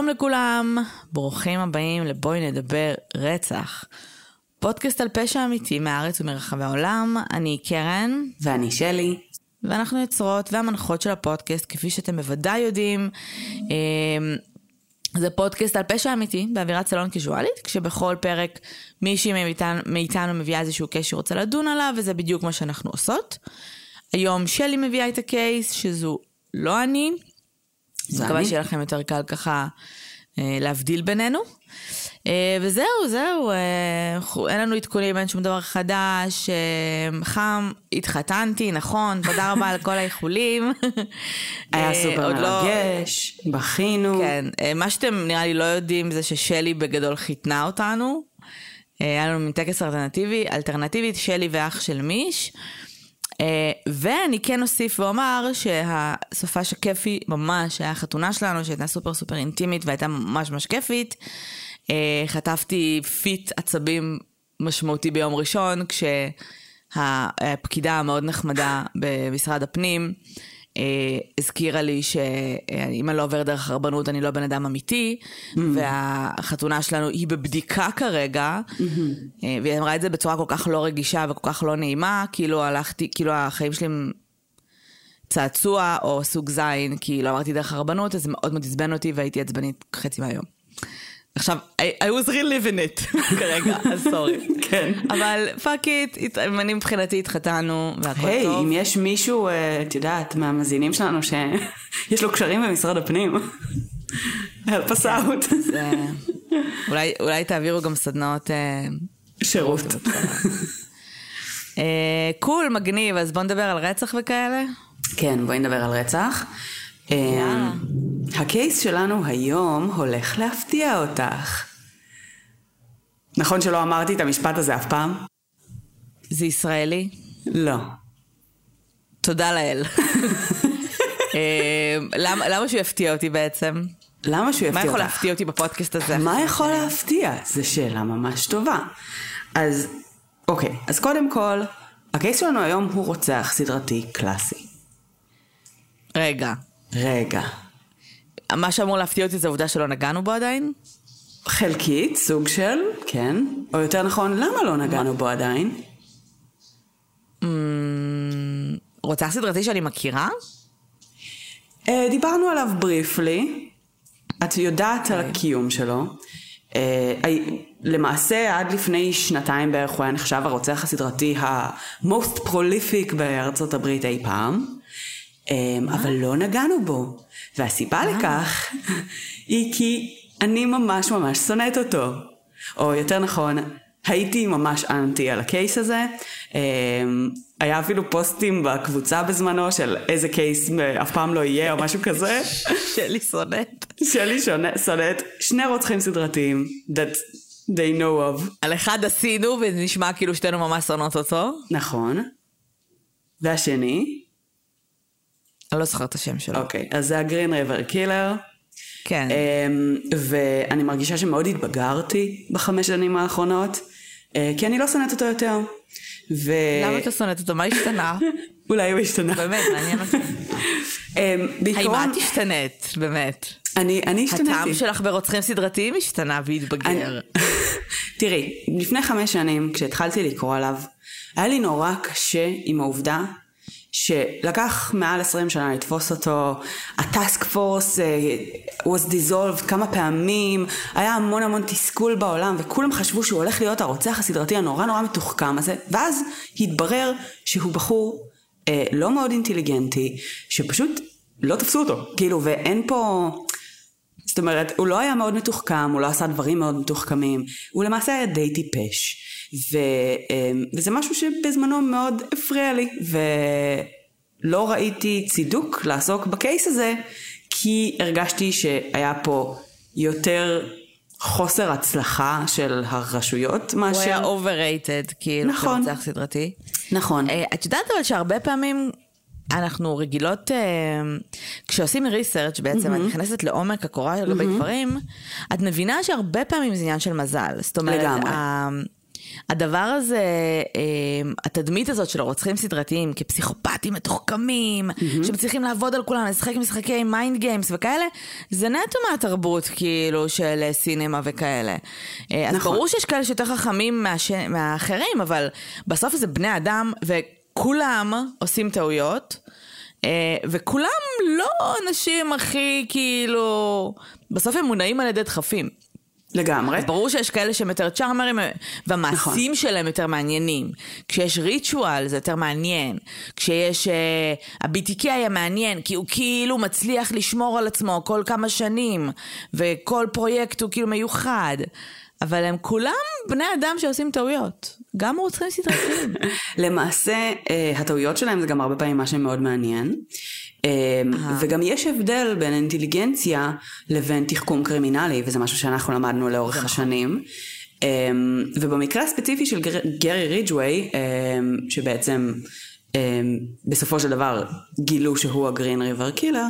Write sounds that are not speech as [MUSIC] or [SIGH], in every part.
שלום לכולם, ברוכים הבאים לבואי נדבר רצח. פודקאסט על פשע אמיתי מהארץ ומרחבי העולם, אני קרן. ואני שלי. ואנחנו יוצרות והמנחות של הפודקאסט, כפי שאתם בוודאי יודעים. אמ, זה פודקאסט על פשע אמיתי באווירת סלון קיזואלית, כשבכל פרק מישהי מאיתנו, מאיתנו מביאה איזשהו קייס שהיא רוצה לדון עליו, וזה בדיוק מה שאנחנו עושות. היום שלי מביאה את הקייס, שזו לא אני. אני מקווה שיהיה לכם יותר קל ככה אה, להבדיל בינינו. אה, וזהו, זהו, אה, אין לנו עדכונים, אין שום דבר חדש. חם, התחתנתי, נכון, תודה רבה על כל האיחולים. [LAUGHS] היה סופר לא- מרגש, בכינו. כן, מה שאתם נראה לי לא יודעים זה ששלי בגדול חיתנה אותנו. היה לנו מין טקס אלטרנטיבי, אלטרנטיבית, שלי ואח של מיש. אה, ואני כן אוסיף ואומר שהסופש הכיפי ממש היה החתונה שלנו שהייתה סופר סופר אינטימית והייתה ממש ממש כיפית. אה, חטפתי fit עצבים משמעותי ביום ראשון כשהפקידה המאוד נחמדה במשרד הפנים הזכירה לי שאם אני לא עובר דרך הרבנות אני לא בן אדם אמיתי והחתונה שלנו היא בבדיקה כרגע אה, והיא אמרה את זה בצורה כל כך לא רגישה וכל כך לא נעימה כאילו הלכתי כאילו החיים שלי הם צעצוע או סוג זין כי לא עברתי דרך הרבנות אז זה מאוד מאוד עצבן אותי והייתי עצבנית חצי מהיום. עכשיו, I, I was reliving it [LAUGHS] כרגע, אז sorry. כן. אבל fuck it, אני מבחינתי התחתנו והכל היה טוב. אם יש מישהו, אה, את יודעת, מהמאזינים שלנו שיש [LAUGHS] לו קשרים במשרד הפנים, [LAUGHS] help us out. זה- אולי, אולי תעבירו גם סדנאות... אה, שירות. אה, קול, מגניב, אז בוא נדבר על רצח וכאלה. כן, בואי נדבר על רצח. אה, הקייס שלנו היום הולך להפתיע אותך. נכון שלא אמרתי את המשפט הזה אף פעם? זה ישראלי? לא. תודה לאל. [LAUGHS] אה, למה, למה שהוא יפתיע אותי בעצם? למה שהוא מה יפתיע יכול אותך? להפתיע אותי בפודקאסט הזה? מה יכול להפתיע? זו שאלה ממש טובה. אז, אוקיי, אז קודם כל, הקייס שלנו היום הוא רוצח סדרתי קלאסי. רגע, רגע. מה שאמור להפתיע אותי זה העובדה שלא נגענו בו עדיין? חלקית, סוג של, כן. או יותר נכון, למה לא נגענו בו עדיין? אמ, רוצח סדרתי שאני מכירה? אה, דיברנו עליו בריפלי. את יודעת על הקיום שלו. הי- למעשה עד לפני שנתיים בערך הוא היה נחשב הרוצח הסדרתי ה-most prolific בארצות הברית אי פעם. אה, אבל לא נגענו בו. והסיבה לכך היא כי אני ממש ממש שונאת אותו. או יותר נכון, הייתי ממש אנטי על הקייס הזה. אה, היה אפילו פוסטים בקבוצה בזמנו של איזה קייס אף פעם לא יהיה או משהו כזה. [LAUGHS] שלי שונאת. שלי שונא- שונאת שני רוצחים סדרתיים that they know of. על אחד עשינו וזה נשמע כאילו שתינו ממש שונאות אותו. נכון. והשני, אני לא זוכרת את השם שלו. אוקיי, אז זה הגרין ריבר קילר. כן. אמ, ואני מרגישה שמאוד התבגרתי בחמש שנים האחרונות, אה, כי אני לא שונאת אותו יותר. ו... למה אתה שונאת אותו? מה השתנה? [LAUGHS] אולי הוא השתנה. באמת, מעניין אותי. [LAUGHS] אמ, האם בעיקרון, את השתנית? באמת. אני אני השתניתי. הטעם שלך ברוצחים סדרתיים השתנה והתבגר. [LAUGHS] תראי, לפני חמש שנים, כשהתחלתי לקרוא עליו, היה לי נורא קשה עם העובדה שלקח מעל 20 שנה לתפוס אותו, הטאסק פורס uh, was dissolved כמה פעמים, היה המון המון תסכול בעולם, וכולם חשבו שהוא הולך להיות הרוצח הסדרתי הנורא נורא מתוחכם הזה, ואז התברר שהוא בחור uh, לא מאוד אינטליגנטי, שפשוט לא תפסו אותו, כאילו, ואין פה... זאת אומרת, הוא לא היה מאוד מתוחכם, הוא לא עשה דברים מאוד מתוחכמים, הוא למעשה היה די טיפש. ו, אמ, וזה משהו שבזמנו מאוד הפריע לי, ולא ראיתי צידוק לעסוק בקייס הזה, כי הרגשתי שהיה פה יותר חוסר הצלחה של הרשויות הוא מאשר... היה overrated, כאילו, נכון. כרוצח סדרתי. נכון. אה, את יודעת אבל שהרבה פעמים אנחנו רגילות, אה, כשעושים research בעצם, את נכנסת לעומק הקורה לגבי דברים, את מבינה שהרבה פעמים זה עניין של מזל. זאת אומרת, לגמרי. הדבר הזה, אה, התדמית הזאת של הרוצחים סדרתיים כפסיכופטים מתוחכמים, mm-hmm. שמצליחים לעבוד על כולם, לשחק משחקי mind games וכאלה, זה נטו מהתרבות כאילו של סינמה וכאלה. נכון. אז ברור שיש כאלה שיותר חכמים מהש... מהאחרים, אבל בסוף זה בני אדם, וכולם עושים טעויות. וכולם לא אנשים הכי כאילו, בסוף הם מונעים על ידי דחפים. לגמרי. ברור שיש כאלה שהם יותר צ'ארמרים, והמעשים נכון. שלהם יותר מעניינים. כשיש ריטואל זה יותר מעניין. כשיש... Uh, ה-BTK היה מעניין, כי הוא כאילו מצליח לשמור על עצמו כל כמה שנים, וכל פרויקט הוא כאילו מיוחד. אבל הם כולם בני אדם שעושים טעויות. גם רוצחים סדרתיים. [LAUGHS] למעשה, uh, הטעויות שלהם זה גם הרבה פעמים מה שמאוד מעניין. אמ, וגם יש הבדל בין אינטליגנציה לבין תחכום קרימינלי, וזה משהו שאנחנו למדנו לאורך נכון. השנים. אמ, ובמקרה הספציפי של גרי ריג'ווי, אמ, שבעצם בסופו של דבר גילו שהוא הגרין ריבר קילר,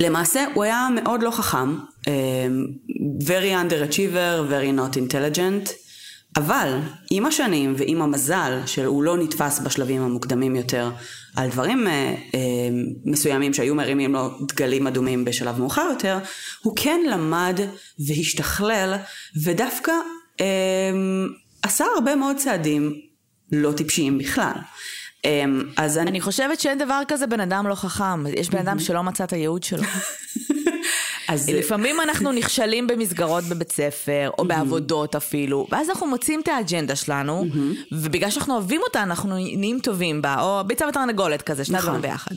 למעשה הוא היה מאוד לא חכם, very underachiever, very not intelligent. אבל עם השנים ועם המזל שהוא לא נתפס בשלבים המוקדמים יותר על דברים אה, אה, מסוימים שהיו מרימים לו דגלים אדומים בשלב מאוחר יותר, הוא כן למד והשתכלל ודווקא אה, עשה הרבה מאוד צעדים לא טיפשיים בכלל. אה, אז אני... אני חושבת שאין דבר כזה בן אדם לא חכם, יש בן אדם שלא מצא את הייעוד שלו. [LAUGHS] אז לפעמים אנחנו נכשלים במסגרות בבית ספר, או בעבודות אפילו, ואז אנחנו מוצאים את האג'נדה שלנו, ובגלל שאנחנו אוהבים אותה, אנחנו נהיים טובים בה, או ביצה ותרנגולת כזה, שני דברים נכון. ביחד.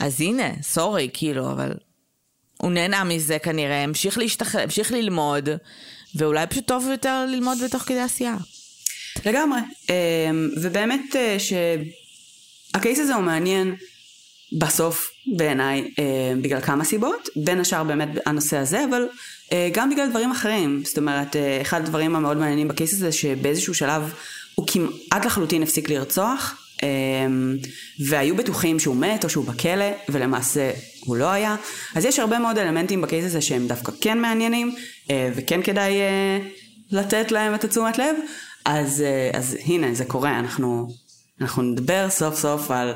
אז הנה, סורי, כאילו, אבל הוא נהנה מזה כנראה, המשיך להשתחרר, המשיך ללמוד, ואולי פשוט טוב יותר ללמוד בתוך כדי עשייה. לגמרי. אמ, ובאמת אה, שהקייס הזה הוא מעניין. בסוף בעיניי אה, בגלל כמה סיבות, בין השאר באמת הנושא הזה, אבל אה, גם בגלל דברים אחרים. זאת אומרת, אה, אחד הדברים המאוד מעניינים בקייס הזה, שבאיזשהו שלב הוא כמעט לחלוטין הפסיק לרצוח, אה, והיו בטוחים שהוא מת או שהוא בכלא, ולמעשה הוא לא היה. אז יש הרבה מאוד אלמנטים בקייס הזה שהם דווקא כן מעניינים, אה, וכן כדאי אה, לתת להם את התשומת לב. אז, אה, אז הנה, זה קורה, אנחנו, אנחנו נדבר סוף סוף על...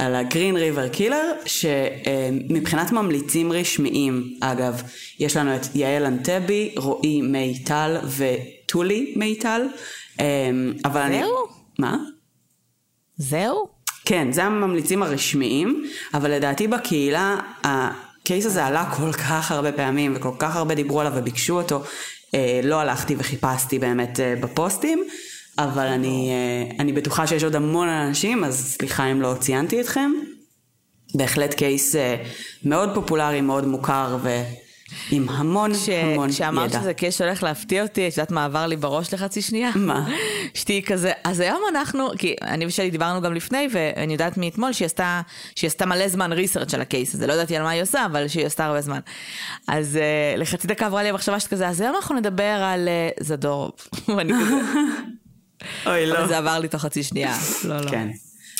על הגרין ריבר קילר, שמבחינת ממליצים רשמיים, אגב, יש לנו את יעל אנטבי, רועי מיטל וטולי מיטל, אמ, אבל זהו? אני... מה? זהו? כן, זה הממליצים הרשמיים, אבל לדעתי בקהילה, הקייס הזה עלה כל כך הרבה פעמים, וכל כך הרבה דיברו עליו וביקשו אותו, אה, לא הלכתי וחיפשתי באמת אה, בפוסטים. אבל אני, אה, אני בטוחה שיש עוד המון אנשים, אז סליחה אם לא ציינתי אתכם. בהחלט קייס אה, מאוד פופולרי, מאוד מוכר ועם המון ש... המון ידע. כשאמרת שזה קייס שהולך להפתיע אותי, את יודעת מה עבר לי בראש לחצי שנייה? מה? [LAUGHS] שתהיי כזה, אז היום אנחנו, כי אני ושלי דיברנו גם לפני, ואני יודעת מאתמול שהיא עשתה, שהיא עשתה מלא זמן ריסרצ' על הקייס הזה, לא ידעתי על מה היא עושה, אבל שהיא עשתה הרבה זמן. אז uh, לחצי דקה עברה לי המחשבה שכזה, אז היום אנחנו נדבר על uh, זדורוב. [LAUGHS] ואני כזה... אוי, לא. אבל זה עבר לי תוך חצי שנייה. לא, לא. כן.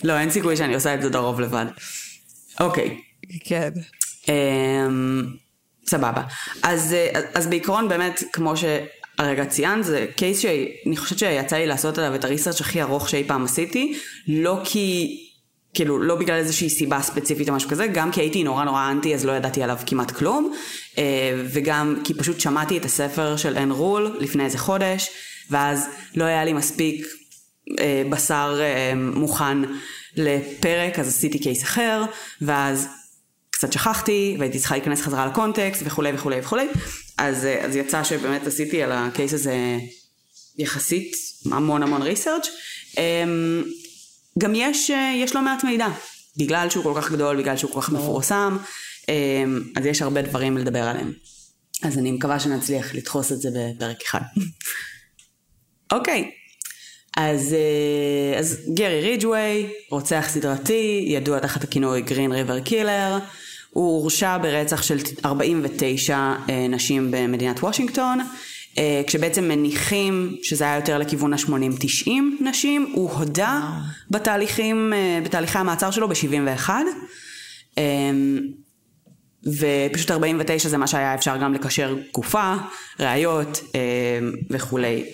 לא, אין סיכוי שאני עושה את זה לרוב לבד. אוקיי. כן. Um, סבבה. אז, אז בעיקרון באמת, כמו שהרגע ציינת, זה קייס שאני חושבת שיצא לי לעשות עליו את הריסרצ' הכי ארוך שאי פעם עשיתי, לא כי... כאילו, לא בגלל איזושהי סיבה ספציפית או משהו כזה, גם כי הייתי נורא נורא אנטי אז לא ידעתי עליו כמעט כלום, אה, וגם כי פשוט שמעתי את הספר של אין רול לפני איזה חודש, ואז לא היה לי מספיק אה, בשר אה, מוכן לפרק, אז עשיתי קייס אחר, ואז קצת שכחתי, והייתי צריכה להיכנס חזרה לקונטקסט וכולי וכולי וכולי, אז, אה, אז יצא שבאמת עשיתי על הקייס הזה יחסית המון המון ריסרצ'. אה, גם יש, אה, יש לא מעט מידע, בגלל שהוא כל כך גדול, בגלל שהוא כל כך מפורסם, אה, אז יש הרבה דברים לדבר עליהם. אז אני מקווה שנצליח לדחוס את זה בפרק אחד. [LAUGHS] אוקיי, אז, אה, אז גרי ריג'ווי, רוצח סדרתי, ידוע תחת הכינוי גרין ריבר קילר, הוא הורשע ברצח של 49 אה, נשים במדינת וושינגטון, אה, כשבעצם מניחים שזה היה יותר לכיוון ה-80-90 נשים, הוא הודה בתהליכים, בתהליכי המעצר שלו ב-71. ופשוט 49 זה מה שהיה אפשר גם לקשר גופה, ראיות וכולי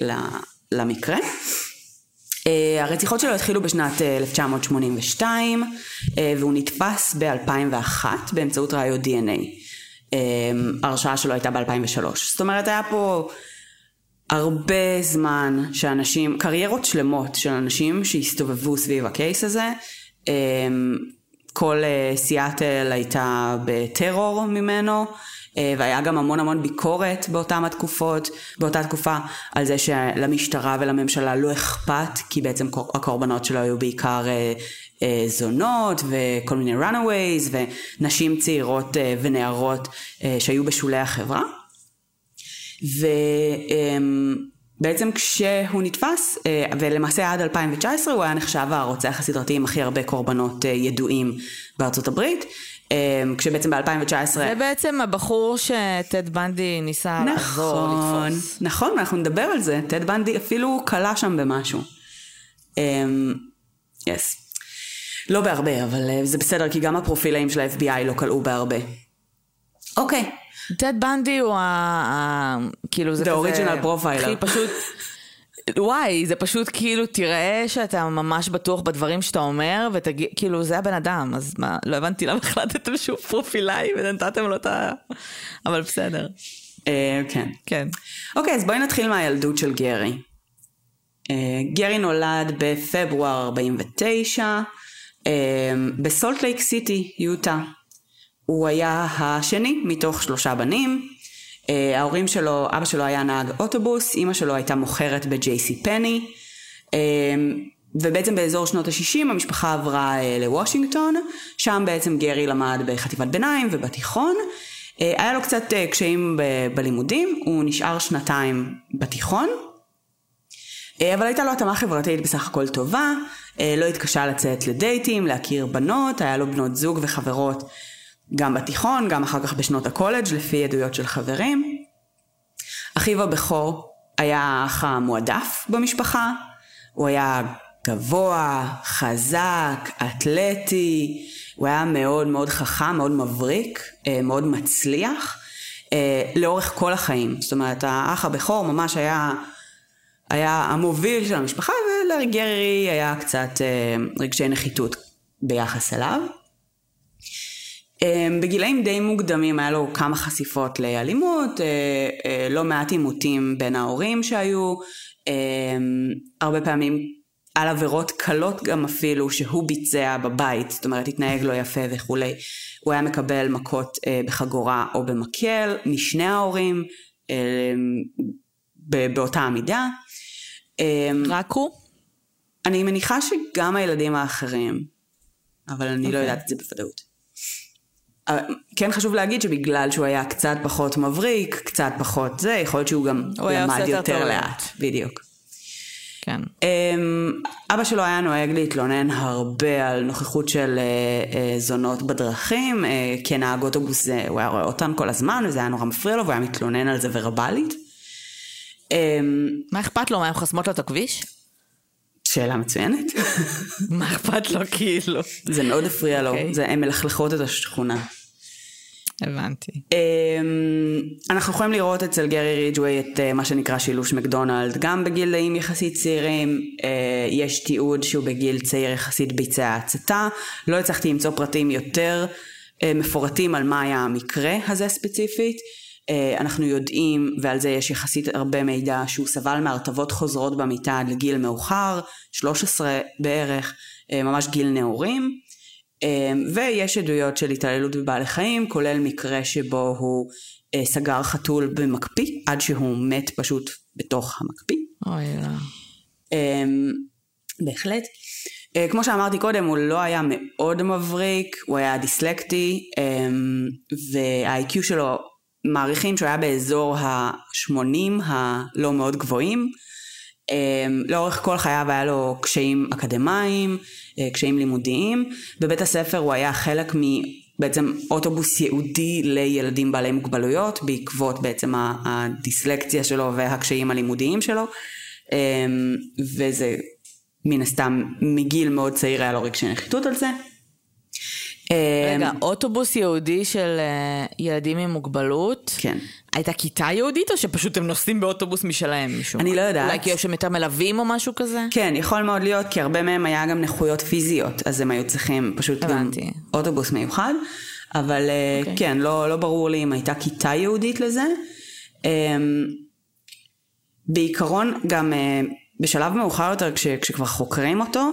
למקרה. Uh, הרציחות שלו התחילו בשנת uh, 1982 uh, והוא נתפס ב-2001 באמצעות ראיות DNA. Uh, ההרשעה שלו הייתה ב-2003. זאת אומרת היה פה הרבה זמן שאנשים, קריירות שלמות של אנשים שהסתובבו סביב הקייס הזה. Um, כל uh, סיאטל הייתה בטרור ממנו. אה, והיה גם המון המון ביקורת באותם התקופות, באותה תקופה, על זה שלמשטרה ולממשלה לא אכפת, כי בעצם הקורבנות שלו היו בעיקר אה, אה, זונות וכל מיני runaways ונשים צעירות ונערות שהיו בשולי החברה. ובעצם כשהוא נתפס, ולמעשה עד 2019 הוא היה נחשב הרוצח הסדרתי עם הכי הרבה קורבנות ידועים בארצות הברית. אמ, כשבעצם ב-2019... זה בעצם הבחור שטד בנדי ניסה נכון, לעזור לתפוס. נכון, אנחנו נדבר על זה. טד בנדי אפילו קלה שם במשהו. יס. Um, yes. לא בהרבה, אבל uh, זה בסדר, כי גם הפרופילאים של ה-FBI לא קלעו בהרבה. אוקיי. Okay. טד בנדי הוא ה... כאילו זה The כזה... The original profiler. הכי פשוט... [LAUGHS] וואי, זה פשוט כאילו, תראה שאתה ממש בטוח בדברים שאתה אומר, ותגיד, כאילו, זה הבן אדם, אז מה, לא הבנתי למה החלטתם שהוא פרופילאי ונתתם לו את ה... אבל בסדר. אה, כן. כן. אוקיי, אז בואי נתחיל מהילדות של גרי. אה, גרי נולד בפברואר 49, אה, בסולט לייק סיטי, יוטה. הוא היה השני מתוך שלושה בנים. Uh, ההורים שלו, אבא שלו היה נהג אוטובוס, אימא שלו הייתה מוכרת ב-JC פני, uh, ובעצם באזור שנות ה-60 המשפחה עברה uh, לוושינגטון, שם בעצם גרי למד בחטיבת ביניים ובתיכון. Uh, היה לו קצת קשיים ב- בלימודים, הוא נשאר שנתיים בתיכון, אבל הייתה לו התאמה חברתית בסך הכל טובה, לא התקשה לצאת לדייטים, להכיר בנות, היה לו בנות זוג וחברות גם בתיכון, גם אחר כך בשנות הקולג' לפי עדויות של חברים. אחיו הבכור היה האח המועדף במשפחה, הוא היה גבוה, חזק, אתלטי, הוא היה מאוד מאוד חכם, מאוד מבריק, אה, מאוד מצליח, אה, לאורך כל החיים. זאת אומרת, האח הבכור ממש היה, היה המוביל של המשפחה, ולגרי היה קצת אה, רגשי נחיתות ביחס אליו. אמ, בגילאים די מוקדמים היה לו כמה חשיפות לאלימות, אה, אה, לא מעט עימותים בין ההורים שהיו, אמ, הרבה פעמים על עבירות קלות גם אפילו שהוא ביצע בבית, זאת אומרת התנהג לא יפה וכולי, הוא היה מקבל מכות אה, בחגורה או במקל משני ההורים באותה המידה. אמ, רק הוא? אני מניחה שגם הילדים האחרים, אבל אני okay. לא אוקיי. יודעת את זה בוודאות. כן חשוב להגיד שבגלל שהוא היה קצת פחות מבריק, קצת פחות זה, יכול להיות שהוא גם למד יותר לאט. בדיוק. כן. אמ, אבא שלו היה נוהג להתלונן הרבה על נוכחות של אה, אה, זונות בדרכים, אה, כנהג אוטובוס הוא היה רואה אותן כל הזמן וזה היה נורא מפריע לו והוא היה מתלונן על זה ורבלית. אמ, מה אכפת לו? מה, הם חסמות לו את הכביש? שאלה מצוינת. [LAUGHS] מה אכפת לו כאילו? זה מאוד הפריע לו, אוקיי. הן מלכלכות את השכונה. הבנתי. אמ, אנחנו יכולים לראות אצל גרי ריג'ווי את אה, מה שנקרא שילוש מקדונלד, גם בגילאים יחסית צעירים, אה, יש תיעוד שהוא בגיל צעיר יחסית ביצע הצתה, לא הצלחתי למצוא פרטים יותר אה, מפורטים על מה היה המקרה הזה ספציפית. אנחנו יודעים, ועל זה יש יחסית הרבה מידע, שהוא סבל מהרטבות חוזרות במיטה עד לגיל מאוחר, 13 בערך, ממש גיל נעורים. אמ, ויש עדויות של התעללות בבעלי חיים, כולל מקרה שבו הוא אה, סגר חתול במקפיא, עד שהוא מת פשוט בתוך המקפיא. אוי לא. אמ, בהחלט. אה, כמו שאמרתי קודם, הוא לא היה מאוד מבריק, הוא היה דיסלקטי, אמ, וה-IQ שלו, מעריכים שהוא היה באזור ה-80 הלא מאוד גבוהים. לאורך כל חייו היה לו קשיים אקדמיים, אה, קשיים לימודיים. בבית הספר הוא היה חלק מבעצם אוטובוס ייעודי לילדים בעלי מוגבלויות, בעקבות בעצם הדיסלקציה שלו והקשיים הלימודיים שלו. אמ, וזה מן הסתם מגיל מאוד צעיר היה לו רגשי נחיתות על זה. רגע, אוטובוס ייעודי של אה, ילדים עם מוגבלות? כן. הייתה כיתה ייעודית או שפשוט הם נוסעים באוטובוס משלהם משום אני? לא יודעת. אולי כי יש שם יותר מלווים או משהו כזה? כן, יכול מאוד להיות, כי הרבה מהם היה גם נכויות פיזיות, אז הם היו צריכים פשוט גם הבנתי. אוטובוס מיוחד, אבל אה, אוקיי. כן, לא, לא ברור לי אם הייתה כיתה ייעודית לזה. אמ, בעיקרון גם אה, בשלב מאוחר יותר כש, כשכבר חוקרים אותו,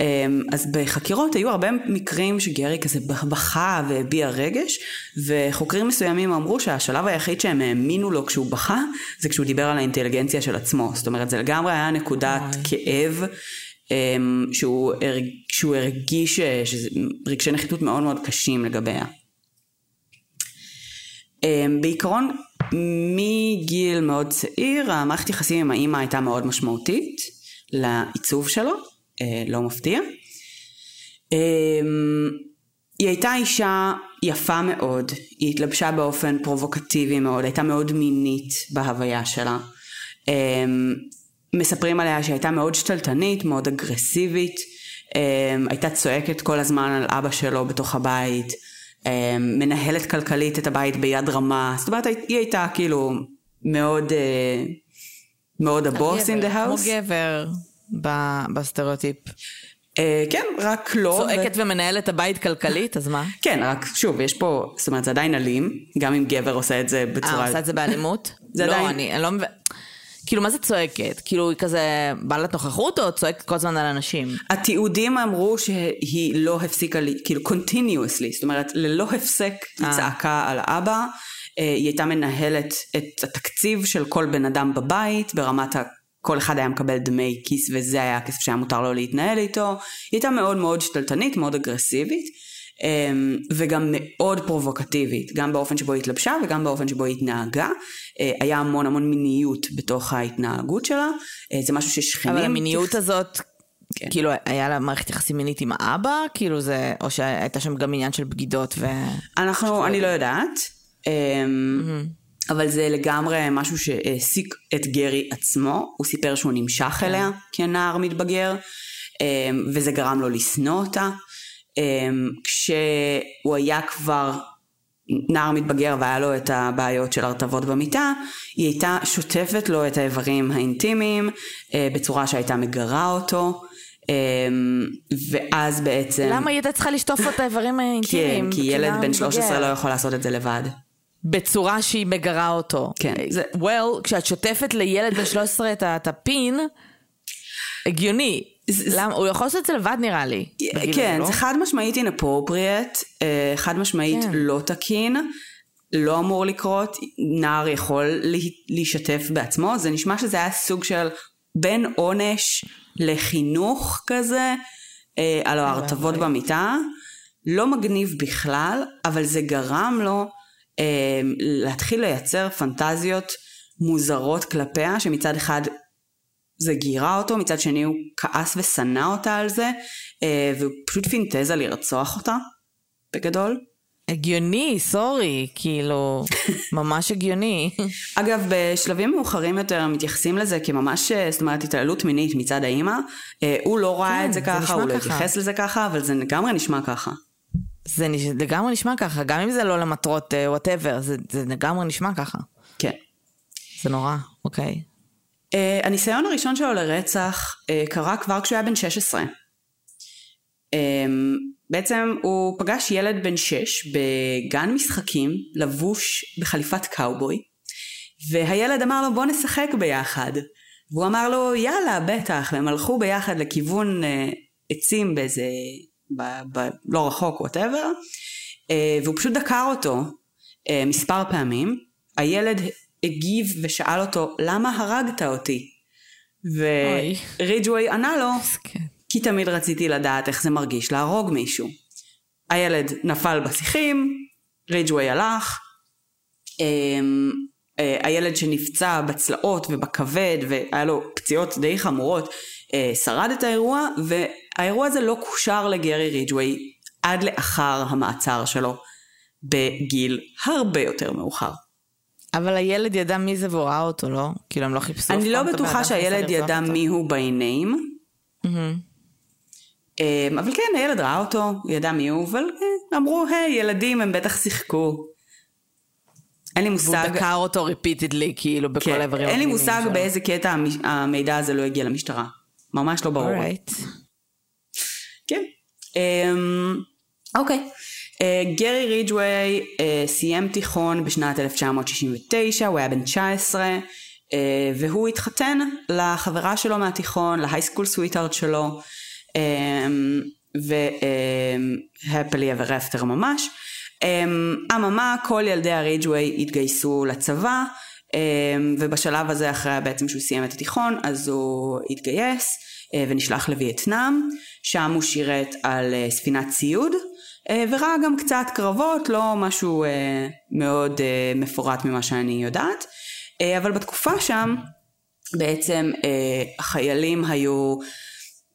אמ, אז בחקירות היו הרבה מקרים שגרי כזה בכה והביע רגש, וחוקרים מסוימים אמרו שהשלב היחיד שהם האמינו לו כשהוא בכה, זה כשהוא דיבר על האינטליגנציה של עצמו. זאת אומרת, זה לגמרי היה נקודת. כאב. אמ, שהוא, הרג, שהוא הרגיש שזה רגשי נחיתות מאוד מאוד קשים לגביה. אמ, בעיקרון, מגיל מאוד צעיר, המערכת יחסים עם האימא הייתה מאוד משמעותית לעיצוב שלו, אה, לא מפתיע. אמ, היא הייתה אישה יפה מאוד, היא התלבשה באופן פרובוקטיבי מאוד, הייתה מאוד מינית בהוויה שלה. אמ, מספרים עליה שהייתה מאוד שתלטנית, מאוד אגרסיבית, אמ, הייתה צועקת כל הזמן על אבא שלו בתוך הבית, מנהלת כלכלית את הבית ביד רמה, זאת אומרת היא הייתה כאילו מאוד, אה, מאוד הבוס in the, כמו, house. גבר בסטריאוטיפ. אה, כן, רק לא. צועקת ומנהלת הבית כלכלית, אז מה? [LAUGHS] כן, רק שוב, יש פה, זאת אומרת, זה עדיין אלים, גם אם גבר עושה את זה אה, בצורה... עושה את זה באלימות? זה לא, עדיין- אני אני לא מבין. כאילו, מה זה צועקת? כאילו, היא כזה בעלת נוכחות או צועקת כל הזמן על אנשים? התיעודים אמרו שהיא לא הפסיקה, לי- כאילו continuously, זאת אומרת ללא הפסק היא אה. צעקה על האבא, אה, היא הייתה מנהלת את התקציב של כל בן אדם בבית ברמת ה... כל אחד היה מקבל דמי כיס וזה היה הכסף שהיה מותר לו להתנהל איתו, היא הייתה מאוד מאוד שתלטנית, מאוד אגרסיבית. אמ, וגם מאוד פרובוקטיבית, גם באופן שבו היא התלבשה וגם באופן שבו היא התנהגה. אה, היה המון המון מיניות בתוך ההתנהגות שלה, אה, זה משהו ששכנים... אבל המיניות הזאת, כן. כאילו, היה לה מערכת יחסים מינית עם האבא? כאילו זה, או שהייתה שם גם עניין של בגידות ו... אנחנו, אני לא יודעת, אמ, אבל זה לגמרי משהו שהעסיק את גרי עצמו, הוא סיפר שהוא נמשך אליה כנער מתבגר, אמ, וזה גרם לו לשנוא אותה. אמ, כשהוא היה כבר נער מתבגר והיה לו את הבעיות של הרטבות במיטה, היא הייתה שוטפת לו את האיברים האינטימיים אה, בצורה שהייתה מגרה אותו. אמ, ואז בעצם... למה היא הייתה צריכה לשטוף לו את האיברים כן, האינטימיים? כי ילד בן 13 מתבגר? לא יכול לעשות את זה לבד. בצורה שהיא מגרה אותו. כן. זה, well, כשאת שוטפת לילד בן 13 את ה- את הפין, הגיוני. למה? הוא יכול לעשות את זה לבד נראה לי. כן, לא? זה חד משמעית inappropriate, אה, חד משמעית כן. לא תקין, לא אמור לקרות, נער יכול לה- להשתף בעצמו, זה נשמע שזה היה סוג של בין עונש לחינוך כזה, אה, על ההרטבות במיטה, לא מגניב בכלל, אבל זה גרם לו אה, להתחיל לייצר פנטזיות מוזרות כלפיה, שמצד אחד זה גירה אותו, מצד שני הוא כעס ושנא אותה על זה, אה, והוא פשוט פינטז על לרצוח אותה, בגדול. הגיוני, sorry, כאילו, [LAUGHS] ממש הגיוני. אגב, בשלבים מאוחרים יותר מתייחסים לזה כממש, אה, זאת אומרת, התעללות מינית מצד האימא. אה, הוא לא ראה כן, את זה ככה, הוא לא. התייחס לזה ככה, אבל זה לגמרי נשמע ככה. זה נש... לגמרי נשמע ככה, גם אם זה לא למטרות whatever, זה, זה לגמרי נשמע ככה. כן. זה נורא, אוקיי. Uh, הניסיון הראשון שלו לרצח uh, קרה כבר כשהוא היה בן 16. Um, בעצם הוא פגש ילד בן 6 בגן משחקים, לבוש בחליפת קאובוי, והילד אמר לו בוא נשחק ביחד. והוא אמר לו יאללה בטח, והם הלכו ביחד לכיוון uh, עצים באיזה, ב, ב, לא רחוק whatever, uh, והוא פשוט דקר אותו uh, מספר פעמים. הילד הגיב ושאל אותו למה הרגת אותי? אוי. וריג'ווי ענה לו. כי תמיד רציתי לדעת איך זה מרגיש להרוג מישהו. הילד נפל בשיחים, ריג'ווי הלך, אמ, אה, הילד שנפצע בצלעות ובכבד והיה לו פציעות די חמורות אה, שרד את האירוע והאירוע הזה לא קושר לגרי ריג'ווי עד לאחר המעצר שלו בגיל הרבה יותר מאוחר. אבל הילד ידע מי זה והוא ראה אותו, לא? כאילו, הם לא חיפשו אף אני לא פעם את הבן בטוחה שהילד ידע. מי הוא by name, מהמם. אמ, אבל כן, הילד ראה אותו, הוא ידע מי הוא, אבל אה, אמרו, היי, ילדים, הם בטח שיחקו. אין לי מושג... והוא דקר אותו ריפיטדלי, כאילו, בכל כן, האיברים אין לי מושג. באיזה קטע המ- המידע הזה לא הגיע למשטרה. ממש לא ברור. כן. אמ, אוקיי. אה, גרי ריג'ווי אה, סיים תיכון בשנת 1969, הוא היה בן 19, אה, והוא התחתן לחברה שלו מהתיכון, להייסקול סוויטארט שלו, והפלי אבר אפטר ממש. אמ, אממה, כל ילדי הריג'ווי התגייסו לצבא, ובשלב הזה, אחרי בעצם שהוא סיים את התיכון, אז הוא התגייס ונשלח לווייטנאם, שם הוא שירת על ספינת ציוד, וראה גם קצת קרבות, לא משהו אה, מאוד אה, מפורט ממה שאני יודעת, אה, אבל בתקופה שם, בעצם אה, החיילים היו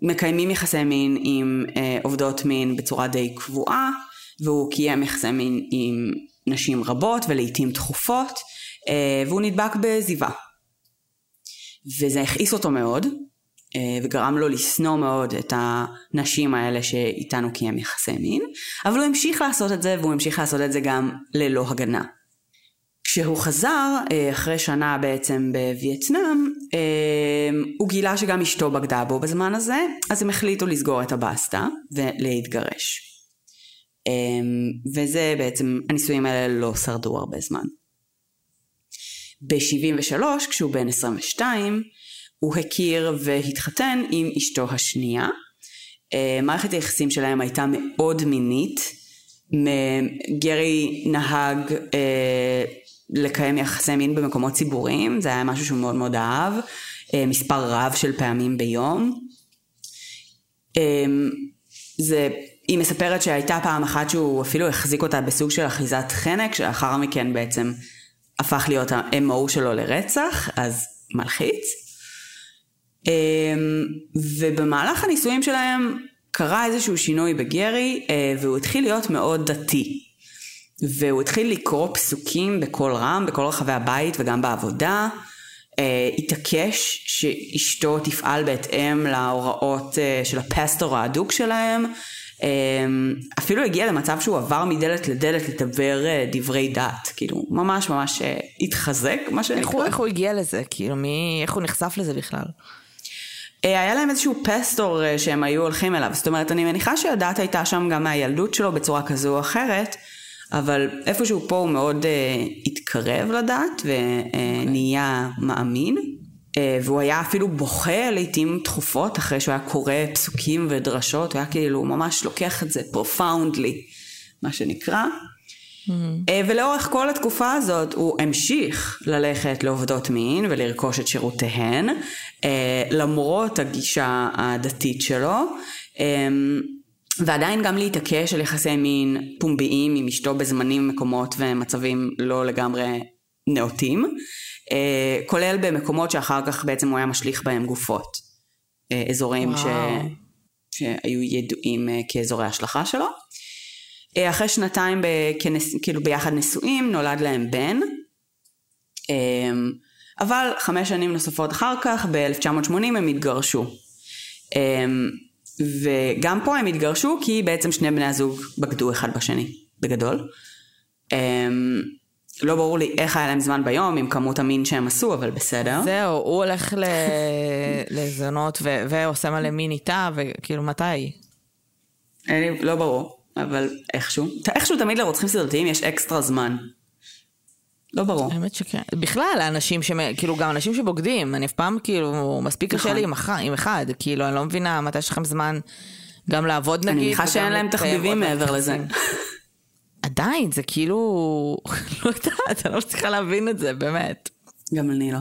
מקיימים יחסי מין עם אה, עובדות מין בצורה די קבועה, והוא קיים יחסי מין עם נשים רבות ולעיתים תכופות, אה, והוא נדבק בזיווה. וזה הכעיס אותו מאוד, אה, וגרם לו לשנוא מאוד את הנשים האלה שאיתנו קיים יחסי מין, אבל הוא המשיך לעשות את זה, והוא המשיך לעשות את זה גם ללא הגנה. כשהוא חזר, אה, אחרי שנה בעצם בווייטנאם, אה, הוא גילה שגם אשתו בגדה בו בזמן הזה, אז הם החליטו לסגור את הבסטה ולהתגרש. אה, וזה בעצם, הנישואים האלה לא שרדו הרבה זמן. ב-73, כשהוא בן 22, הוא הכיר והתחתן עם אשתו השנייה. אה, מערכת היחסים שלהם הייתה מאוד מינית. גרי נהג אה, לקיים יחסי מין במקומות ציבוריים, זה היה משהו שהוא מאוד מאוד אהב, אה, מספר רב של פעמים ביום. אה, זה, היא מספרת שהייתה פעם אחת שהוא אפילו החזיק אותה בסוג של אחיזת חנק, שלאחר מכן בעצם הפך להיות ה-MO שלו לרצח, אז מלחיץ. אמ, ובמהלך הנישואים שלהם קרה איזשהו שינוי בגרי, אה, והוא התחיל להיות מאוד דתי. והוא התחיל לקרוא פסוקים בקול רם, בכל רחבי הבית וגם בעבודה. אה, התעקש שאשתו תפעל בהתאם להוראות אה, של הפסטור האדוק שלהם. אה, אפילו הגיע למצב שהוא עבר מדלת לדלת לדבר אה, דברי דת. כאילו, ממש ממש אה, התחזק, מה שנקרא. איך איך הוא הגיע לזה? כאילו, מי... איך הוא נחשף לזה בכלל? אה, היה להם איזשהו pastor אה, שהם היו הולכים אליו, זאת אומרת, אני מניחה שהדת הייתה שם גם מהילדות שלו בצורה כזו או אחרת, אבל איפשהו פה הוא מאוד אה, התקרב לדת ונהיה מאמין, אה, והוא היה אפילו בוכה לעיתים תכופות אחרי שהוא היה קורא פסוקים ודרשות, הוא היה כאילו ממש לוקח את זה profoundly, מה שנקרא. אה, ולאורך כל התקופה הזאת הוא המשיך ללכת לעובדות מין ולרכוש את שירותיהן, אה, למרות הגישה הדתית שלו, אה, ועדיין גם להתעקש על יחסי מין פומביים עם אשתו בזמנים, מקומות ומצבים לא לגמרי נאותים, כולל במקומות שאחר כך בעצם הוא היה משליך בהם גופות, אזורים ש... שהיו ידועים כאזורי השלכה שלו. אה, אחרי שנתיים ב, כנס, כאילו ביחד נשואים, נולד להם בן. אמ, אבל חמש שנים נוספות אחר כך, ב-1980 הם התגרשו. אמ, וגם פה הם התגרשו כי בעצם שני בני הזוג בגדו אחד בשני, בגדול. אמ, לא ברור לי איך היה להם זמן ביום עם כמות המין שהם עשו, אבל בסדר. זהו, הוא הולך ל... [LAUGHS] לזונות ו... ועושה מלא מין איתה, וכאילו, מתי? אין לי, לא ברור, אבל איכשהו. איכשהו תמיד לרוצחים סדרתיים יש אקסטרה זמן. לא ברור. האמת שכן. בכלל, האנשים ש... כאילו, גם אנשים שבוגדים, אני אף פעם, כאילו, מספיק קשה נכון. לי עם, אח... עם אחד. כאילו, אני לא מבינה מתי יש לכם זמן גם לעבוד נגיד. אני מניחה שאין להם תחביבים מעבר לזה. [LAUGHS] עדיין, זה כאילו... [LAUGHS] לא יודעת, אני לא מצליחה להבין את זה, באמת. גם אני לא.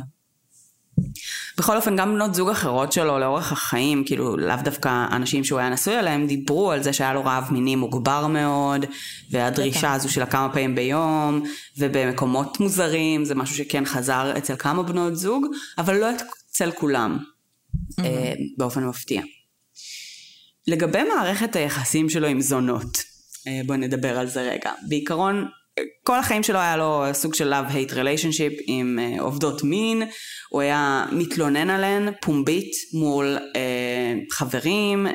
בכל אופן, גם בנות זוג אחרות שלו לאורך החיים, כאילו לאו דווקא אנשים שהוא היה נשוי עליהם, דיברו על זה שהיה לו רעב מיני מוגבר מאוד, והדרישה הזו של הכמה פעמים ביום, ובמקומות מוזרים, זה משהו שכן חזר אצל כמה בנות זוג, אבל לא אצל כולם, אה, באופן מפתיע. לגבי מערכת היחסים שלו עם זונות, אה, בואי נדבר על זה רגע. בעיקרון, כל החיים שלו היה לו סוג של love-hate relationship עם uh, עובדות מין, הוא היה מתלונן עליהן פומבית מול uh, חברים, uh,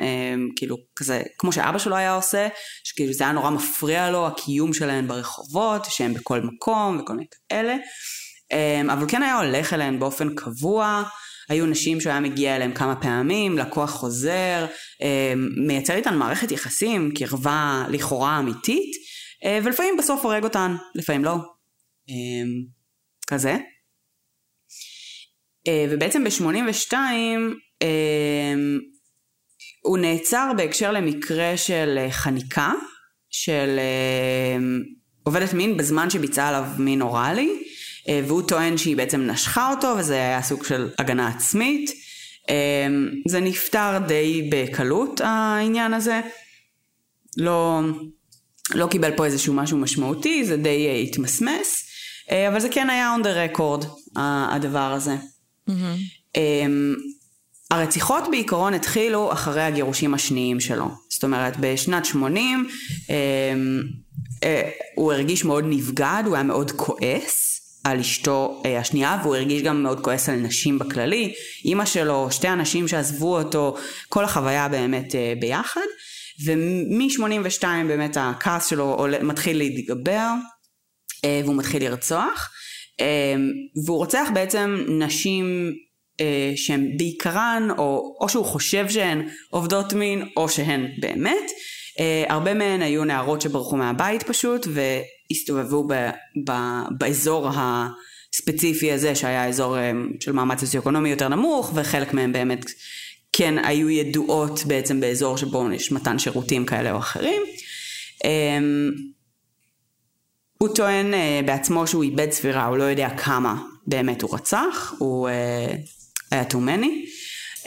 כאילו כזה, כמו שאבא שלו היה עושה, שכאילו זה היה נורא מפריע לו, הקיום שלהן ברחובות, שהן בכל מקום וכל מיני כאלה, um, אבל כן היה הולך אליהן באופן קבוע. היו נשים שהוא היה מגיע אליהם כמה פעמים, לקוח חוזר, מייצר איתן מערכת יחסים, קרבה לכאורה אמיתית, ולפעמים בסוף הורג אותן, לפעמים לא. אמ, כזה. אה, ובעצם ב-82 אמ, הוא נעצר בהקשר למקרה של אה, חניקה, של עובדת מין בזמן שביצעה עליו מין אוראלי, והוא טוען שהיא בעצם נשכה אותו וזה היה סוג של הגנה עצמית. אמ, זה נפתר די בקלות העניין הזה. לא, לא קיבל פה איזשהו משהו משמעותי, זה די uh, התמסמס, uh, אבל זה כן היה on the record, הדבר הזה. Mm-hmm. Um, הרציחות בעיקרון התחילו אחרי הגירושים השניים שלו. זאת אומרת, בשנת 80 um, uh, הוא הרגיש מאוד נבגד, הוא היה מאוד כועס. על אשתו השנייה והוא הרגיש גם מאוד כועס על נשים בכללי, אימא שלו, שתי אנשים שעזבו אותו, כל החוויה באמת ביחד ומ-82 באמת הכעס שלו עולה, מתחיל להתגבר אה, והוא מתחיל לרצוח. אה, והוא רוצח בעצם נשים אה, שהן בעיקרן או, או שהוא חושב שהן עובדות מין או שהן באמת. הרבה מהן היו נערות שברחו מהבית פשוט והסתובבו ב, ב, באזור הספציפי הזה שהיה אזור של מעמד סוציו-אקונומי יותר נמוך וחלק מהם באמת כן היו ידועות בעצם באזור שבו יש מתן שירותים כאלה או אחרים. אמ, הוא טוען אה, בעצמו שהוא איבד ספירה, הוא לא יודע כמה באמת הוא רצח, הוא אה, היה many,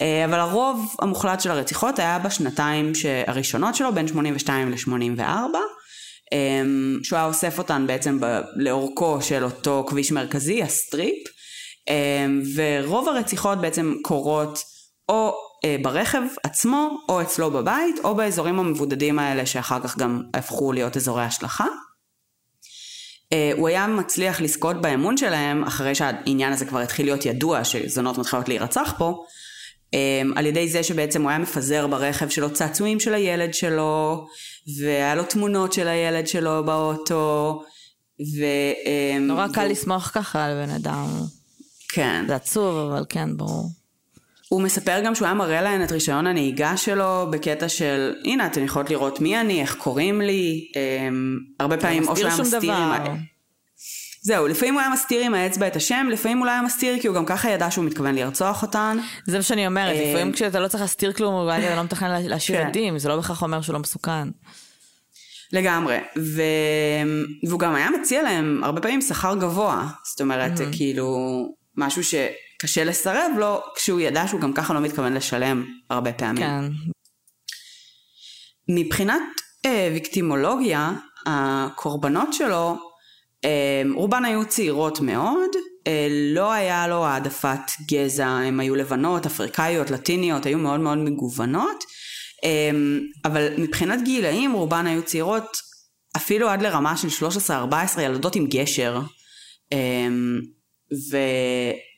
אה, אבל הרוב המוחלט של הרציחות היה בשנתיים הראשונות שלו, בין 82 ל-84, אמ, שהוא היה אוסף אותן בעצם לאורכו של אותו כביש מרכזי, ה strip, אמ, ורוב הרציחות בעצם קורות או אה, ברכב עצמו, או אצלו בבית, או באזורים המבודדים האלה שאחר כך גם הפכו להיות אזורי השלכה. אה, הוא היה מצליח לזכות באמון שלהם, אחרי שהעניין הזה כבר התחיל להיות ידוע שזונות מתחילות להירצח פה, אה, על ידי זה שבעצם הוא היה מפזר ברכב שלו צעצועים של הילד שלו, והיה לו תמונות של הילד שלו באוטו, ו... נורא קל לסמוך ככה על בן אדם. כן. זה עצוב, אבל כן, ברור. הוא מספר גם שהוא היה מראה להן את רישיון הנהיגה שלו בקטע של הנה אתן יכולות לראות מי אני, איך קוראים לי, אמ, הרבה פעמים או שהוא היה מסתיר עם ה... זהו, לפעמים הוא היה מסתיר עם האצבע את השם, לפעמים הוא לא היה מסתיר כי הוא גם ככה ידע שהוא מתכוון לרצוח אותן. זה מה שאני אומרת, אמ, לפעמים כשאתה לא צריך להסתיר כלום, הוא לא מתכנן להשאיר כן. עדים, זה לא בהכרח אומר שהוא לא מסוכן. לגמרי, ו... והוא גם היה מציע להם הרבה פעמים שכר גבוה, זאת אומרת, mm-hmm. כאילו, משהו ש... קשה לסרב לו כשהוא ידע שהוא גם ככה לא מתכוון לשלם הרבה פעמים. כן. מבחינת אה, ויקטימולוגיה, הקורבנות שלו, אה, רובן היו צעירות מאוד, אה, לא היה לו העדפת גזע, הן היו לבנות, אפריקאיות, לטיניות, היו מאוד מאוד מגוונות, אה, אבל מבחינת גילאים רובן היו צעירות אפילו עד לרמה של 13-14 ילדות עם גשר. אה, ו...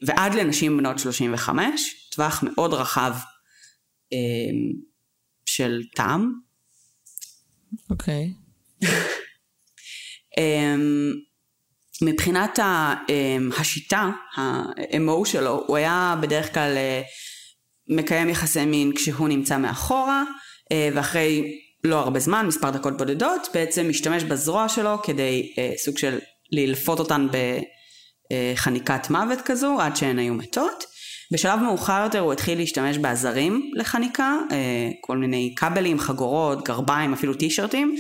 ועד לנשים בנות 35, טווח מאוד רחב אה, של טעם. אוקיי. Okay. [LAUGHS] אה, מבחינת ה, אה, השיטה, ה-MO שלו, הוא היה בדרך כלל אה, מקיים יחסי מין כשהוא נמצא מאחורה, אה, ואחרי לא הרבה זמן, מספר דקות בודדות, בעצם משתמש בזרוע שלו כדי אה, סוג של ללפות אותן ב... אה, חניקת מוות כזו עד שהן היו מתות. בשלב מאוחר יותר הוא התחיל להשתמש בעזרים לחניקה, אה, כל מיני כבלים, חגורות, גרביים, אפילו טישרטים,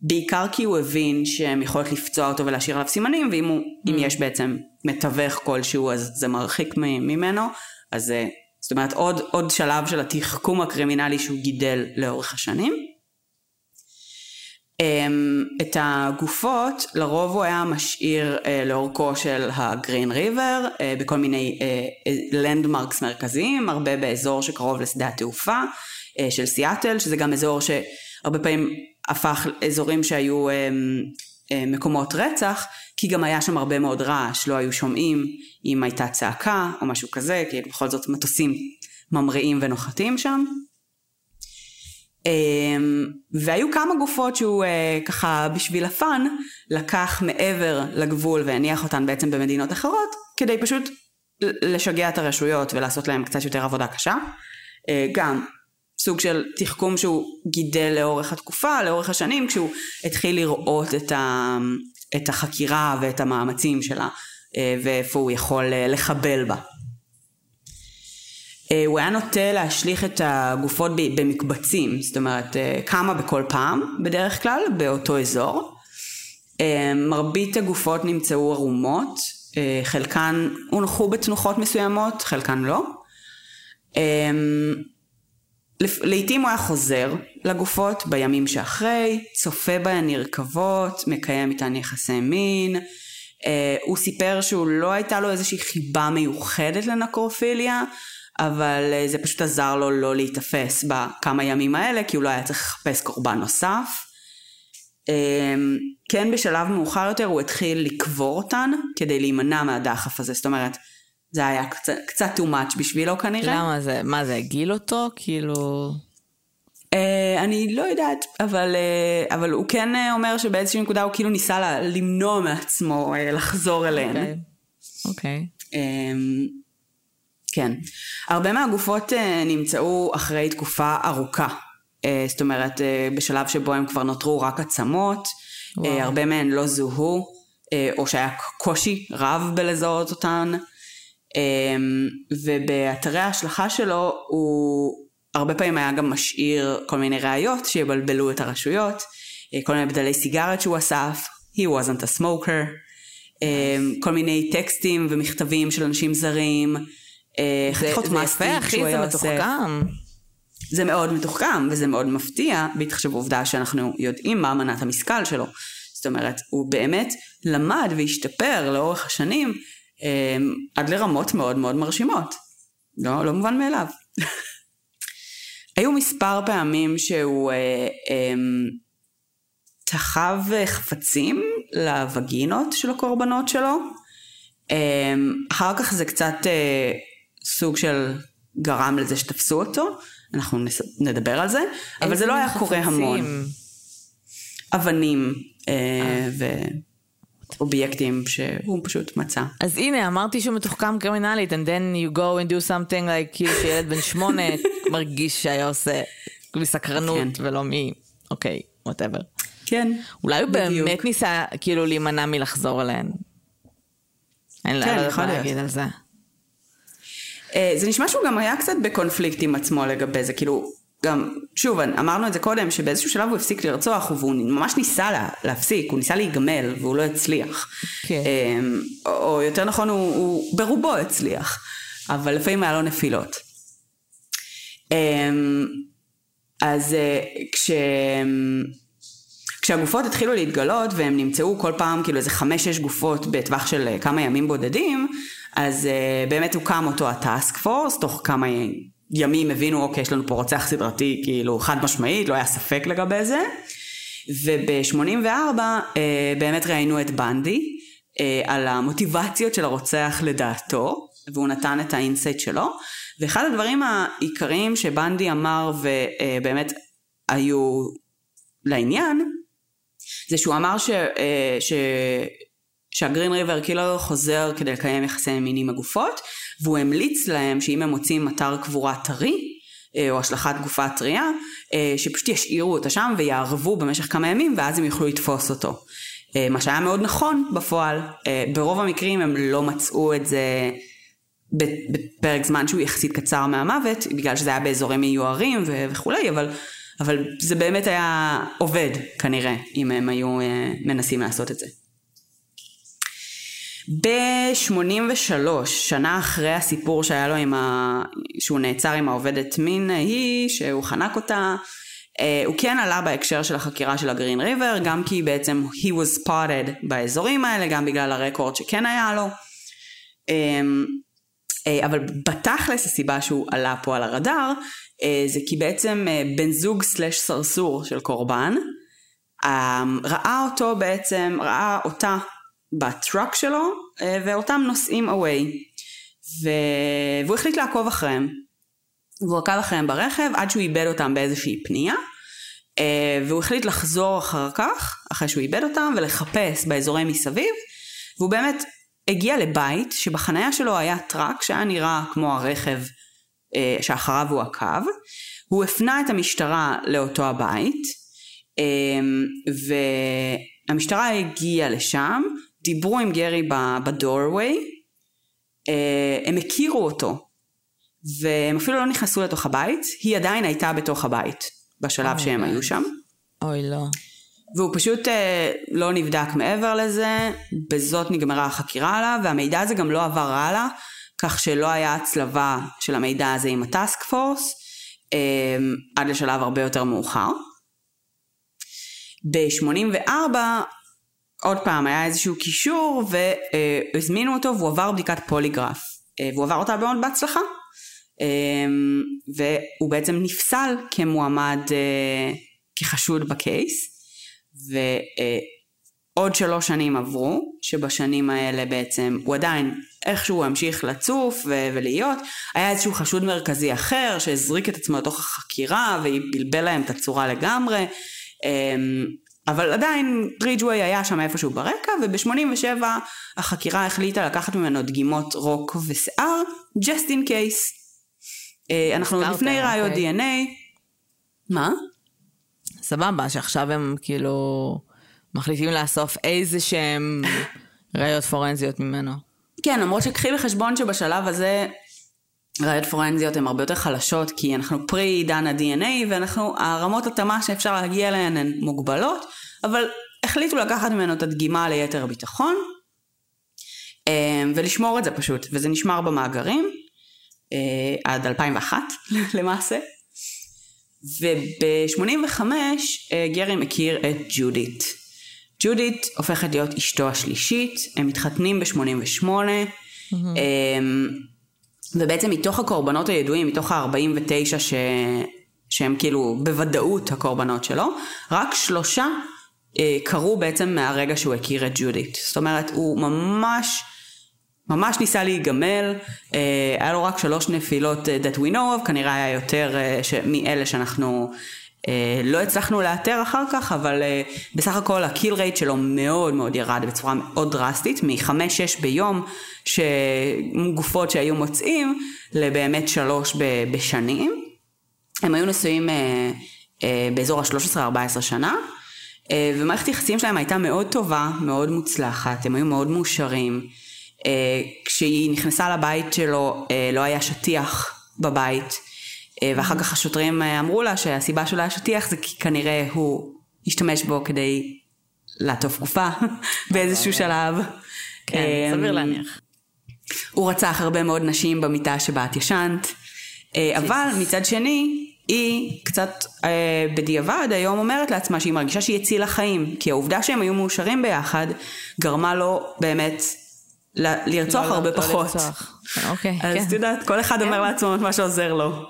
בעיקר כי הוא הבין שהם יכולות לפצוע אותו ולהשאיר עליו סימנים, ואם הוא, mm. אם יש בעצם מתווך כלשהו אז זה מרחיק ממנו, אז אה, זאת אומרת עוד, עוד שלב של התחכום הקרימינלי שהוא גידל לאורך השנים. אמ, את הגופות לרוב הוא היה משאיר אה, לאורכו של הגרין ריבר אה, בכל מיני לנדמרקס אה, מרכזיים, הרבה באזור שקרוב לשדה התעופה של סיאטל, שזה גם אזור שהרבה פעמים הפך אזורים שהיו מקומות רצח, כי גם היה שם הרבה מאוד רעש, לא היו שומעים אם הייתה צעקה או משהו כזה, כי בכל זאת מטוסים ממריאים ונוחתים שם. אמ, והיו כמה גופות שהוא אה, ככה בשביל הפאן לקח מעבר לגבול והניח אותן בעצם במדינות אחרות כדי פשוט לשגע את הרשויות ולעשות להם קצת יותר עבודה קשה. אה, גם סוג של תחכום שהוא גידל לאורך התקופה, לאורך השנים, כשהוא התחיל לראות את, ה, את החקירה ואת המאמצים שלה אה, ואיפה הוא יכול לחבל בה. אה, הוא היה נוטה להשליך את הגופות במקבצים, זאת אומרת אה, כמה בכל פעם בדרך כלל באותו אזור. אה, מרבית הגופות נמצאו ערומות, חלקן הונחו בתנוחות מסוימות, חלקן לא. לעתים הוא היה חוזר לגופות בימים שאחרי, צופה בהן נרקבות, מקיים איתן יחסי מין. הוא סיפר שהוא לא הייתה לו איזושהי חיבה מיוחדת לנקרופיליה, אבל אה, זה פשוט עזר לו לא להיתפס בכמה ימים האלה, כי הוא לא היה צריך לחפש קורבן נוסף. אמ, כן בשלב מאוחר יותר הוא התחיל לקבור אותן כדי להימנע מהדחף הזה, זאת אומרת, זה היה קצת, קצת too much בשבילו כנראה. למה זה, מה זה הגיל אותו? כאילו... Uh, אני לא יודעת, אבל, uh, אבל הוא כן uh, אומר שבאיזושהי נקודה הוא כאילו ניסה לה, למנוע מעצמו uh, לחזור אליהן. אוקיי. Okay. Okay. Um, כן. הרבה מהגופות uh, נמצאו אחרי תקופה ארוכה. Uh, זאת אומרת, uh, בשלב שבו הם כבר נותרו רק עצמות, uh, הרבה מהן לא זוהו, או שהיה קושי רב בלזהות אותן. ובאתרי ההשלכה שלו הוא הרבה פעמים היה גם משאיר כל מיני ראיות שיבלבלו את הרשויות, כל מיני בדלי סיגרת שהוא אסף, he wasn't a smoker, um, כל מיני טקסטים ומכתבים של אנשים זרים, אה, חתיכות מסטיק שהוא היה עושה. זה מתוחכם. זה מאוד מתוחכם וזה מאוד מפתיע, בהתחשב בעובדה שאנחנו יודעים מה מנת המשכל שלו. זאת אומרת, הוא באמת למד והשתפר לאורך השנים אה, עד לרמות מאוד מאוד מרשימות. לא, לא מובן מאליו. [LAUGHS] היו מספר פעמים שהוא אה, אה, תחב חפצים לווגינות של הקורבנות שלו. אה, אחר כך זה קצת אה, סוג של גרם לזה שתפסו אותו, אנחנו נדבר על זה, אבל זה לא היה קורה המון. אבנים אה, אה. ואובייקטים שהוא פשוט מצא. אז הנה, אמרתי שהוא מתוחכם קרימינלית, and then you go and do something like כאילו שילד בן שמונה [LAUGHS] מרגיש שהיה עושה מסקרנות כן. ולא מ... אוקיי, whatever. כן, אולי הוא בדיוק. באמת ניסה כאילו להימנע מלחזור אליהן. אין כן, לא יכול להגיד על זה. אה, זה נשמע שהוא גם היה קצת בקונפליקט עם עצמו לגבי זה, כאילו, גם, שוב, אמרנו את זה קודם, שבאיזשהו שלב הוא הפסיק לרצוח, והוא ממש ניסה לה, להפסיק, הוא ניסה להיגמל, והוא לא הצליח. כן. או, או יותר נכון, הוא, הוא ברובו הצליח, אבל לפעמים היה לו נפילות. אמ, אז אה, כש... כשהגופות התחילו להתגלות והם נמצאו כל פעם כאילו איזה חמש-שש גופות בטווח של אה, כמה ימים בודדים, אז uh, באמת הוקם אותו ה task force, תוך כמה ימים הבינו, אוקיי, יש לנו פה רוצח סדרתי, כאילו חד משמעית, לא היה ספק לגבי זה. וב-84 uh, באמת ראינו את בנדי uh, על המוטיבציות של הרוצח לדעתו, והוא נתן את ה insight שלו. ואחד הדברים העיקריים שבנדי אמר ובאמת היו לעניין, זה שהוא אמר ש, ש, שהגרין ריבר קילר חוזר כדי לקיים יחסי מין עם הגופות, והוא המליץ להם שאם הם מוצאים אתר קבורה טרי, אה, או השלכת גופה טריה, אה, שפשוט ישאירו אותה שם ויערבו במשך כמה ימים ואז הם יוכלו לתפוס אותו. אה, מה שהיה מאוד נכון בפועל, ברוב המקרים הם לא מצאו את זה בפרק זמן שהוא יחסית קצר מהמוות, בגלל שזה היה באזורים מיוערים וכולי, אבל, אבל זה באמת היה עובד כנראה, אם הם היו מנסים לעשות את זה. ב-83, שנה אחרי הסיפור שהיה לו עם ה... שהוא נעצר עם העובדת מין ההיא, שהוא חנק אותה, uh, הוא כן עלה בהקשר של החקירה של הגרין ריבר, גם כי בעצם he was spotted באזורים האלה, גם בגלל הרקורד שכן היה לו. Um, uh, אבל בתכלס הסיבה שהוא עלה פה על הרדאר, uh, זה כי בעצם בן זוג סלש סרסור של קורבן, ראה אותו בעצם, ראה אותה בטראק שלו, אה, ואותם נוסעים away. ו... והוא החליט לעקוב אחריהם. והוא עקב אחריהם ברכב עד שהוא איבד אותם באיזושהי פנייה. אה, והוא החליט לחזור אחר כך, אחרי שהוא איבד אותם, ולחפש באזורי מסביב. והוא באמת הגיע לבית שבחניה שלו היה טראק שהיה נראה כמו הרכב אה, שאחריו הוא עקב. הוא הפנה את המשטרה לאותו הבית, והמשטרה הגיעה לשם, דיברו עם גרי בדורווי, אה, הם הכירו אותו, והם אפילו לא נכנסו לתוך הבית, היא עדיין הייתה בתוך הבית, בשלב שהם היו שם. אוי לא. והוא פשוט אה, לא נבדק מעבר לזה, בזאת נגמרה החקירה עליו, והמידע הזה גם לא עבר הלאה, כך שלא היה הצלבה של המידע הזה עם הטאסק פורס, אה, עד לשלב הרבה יותר מאוחר. ב-84 עוד פעם, היה איזשהו קישור והזמינו אותו והוא עבר בדיקת פוליגרף. אה, והוא עבר אותה מאוד בהצלחה. אה, והוא בעצם נפסל כמועמד, אה, כחשוד בקייס. ועוד שלוש שנים עברו, שבשנים האלה בעצם הוא עדיין איכשהו המשיך לצוף ולהיות. היה איזשהו חשוד מרכזי אחר שהזריק את עצמו לתוך החקירה ובלבל להם את הצורה לגמרי. אבל עדיין ריג'ווי היה שם איפשהו ברקע, וב-87 החקירה החליטה לקחת ממנו דגימות רוק ושיער, just in case. אה, אנחנו עוד לפני ראיות אוקיי. DNA. מה? סבבה, שעכשיו הם כאילו מחליטים לאסוף איזה שהם ראיות פורנזיות ממנו. כן, למרות שקחי בחשבון שבשלב הזה ראיות פורנזיות הן הרבה יותר חלשות כי אנחנו פרי עידן ה-DNA ואנחנו, הרמות התאמה שאפשר להגיע אליהן הן מוגבלות, אבל החליטו לקחת ממנו את הדגימה ליתר הביטחון אמ, ולשמור את זה פשוט, וזה נשמר במאגרים אה, עד 2001 [LAUGHS] למעשה. וב-85 אה, גרי מכיר את ג'ודית. ג'ודית הופכת להיות אשתו השלישית, הם מתחתנים ב-88. Mm-hmm. ובעצם מתוך הקורבנות הידועים, מתוך ה-49 ש... שהם כאילו בוודאות הקורבנות שלו, רק שלושה אה, קרו בעצם מהרגע שהוא הכיר את ג'ודית. זאת אומרת, הוא ממש, ממש ניסה להיגמל, אה, היה לו רק שלוש נפילות אה, that we know of, כנראה היה יותר אה, ש... מאלה שאנחנו לא הצלחנו לאתר אחר כך, אבל אה, בסך הכל הקיל רייט שלו מאוד מאוד ירד בצורה מאוד דרסטית, מ-5-6 ביום גופות שהיו מוצאים, לבאמת שלוש בשנים. הם היו נשואים אה, באזור ה-13-14 שנה, ומערכת היחסים שלהם הייתה מאוד טובה, מאוד מוצלחת, הם היו מאוד מאושרים. כשהיא נכנסה לבית שלו לא היה שטיח בבית. אה, ואחר כך השוטרים אה, אמרו לה שהסיבה שלו היה שטיח זה כי כנראה הוא השתמש בו כדי לעטוף גופה [LAUGHS] באיזשהו שלב. כן, סביר אמ, להניח. הוא רצח הרבה מאוד נשים במיטה שבה את ישנת, אה, אבל מצד שני, היא קצת אה, בדיעבד היום אומרת לעצמה שהיא מרגישה שהיא הצילה חיים, כי העובדה שהם היו מאושרים ביחד גרמה לו באמת לרצוח לא, הרבה לא, פחות. לא לרצוח. אוקיי, אז כן. את יודעת, כל אחד כן. אומר לעצמו את מה שעוזר לו.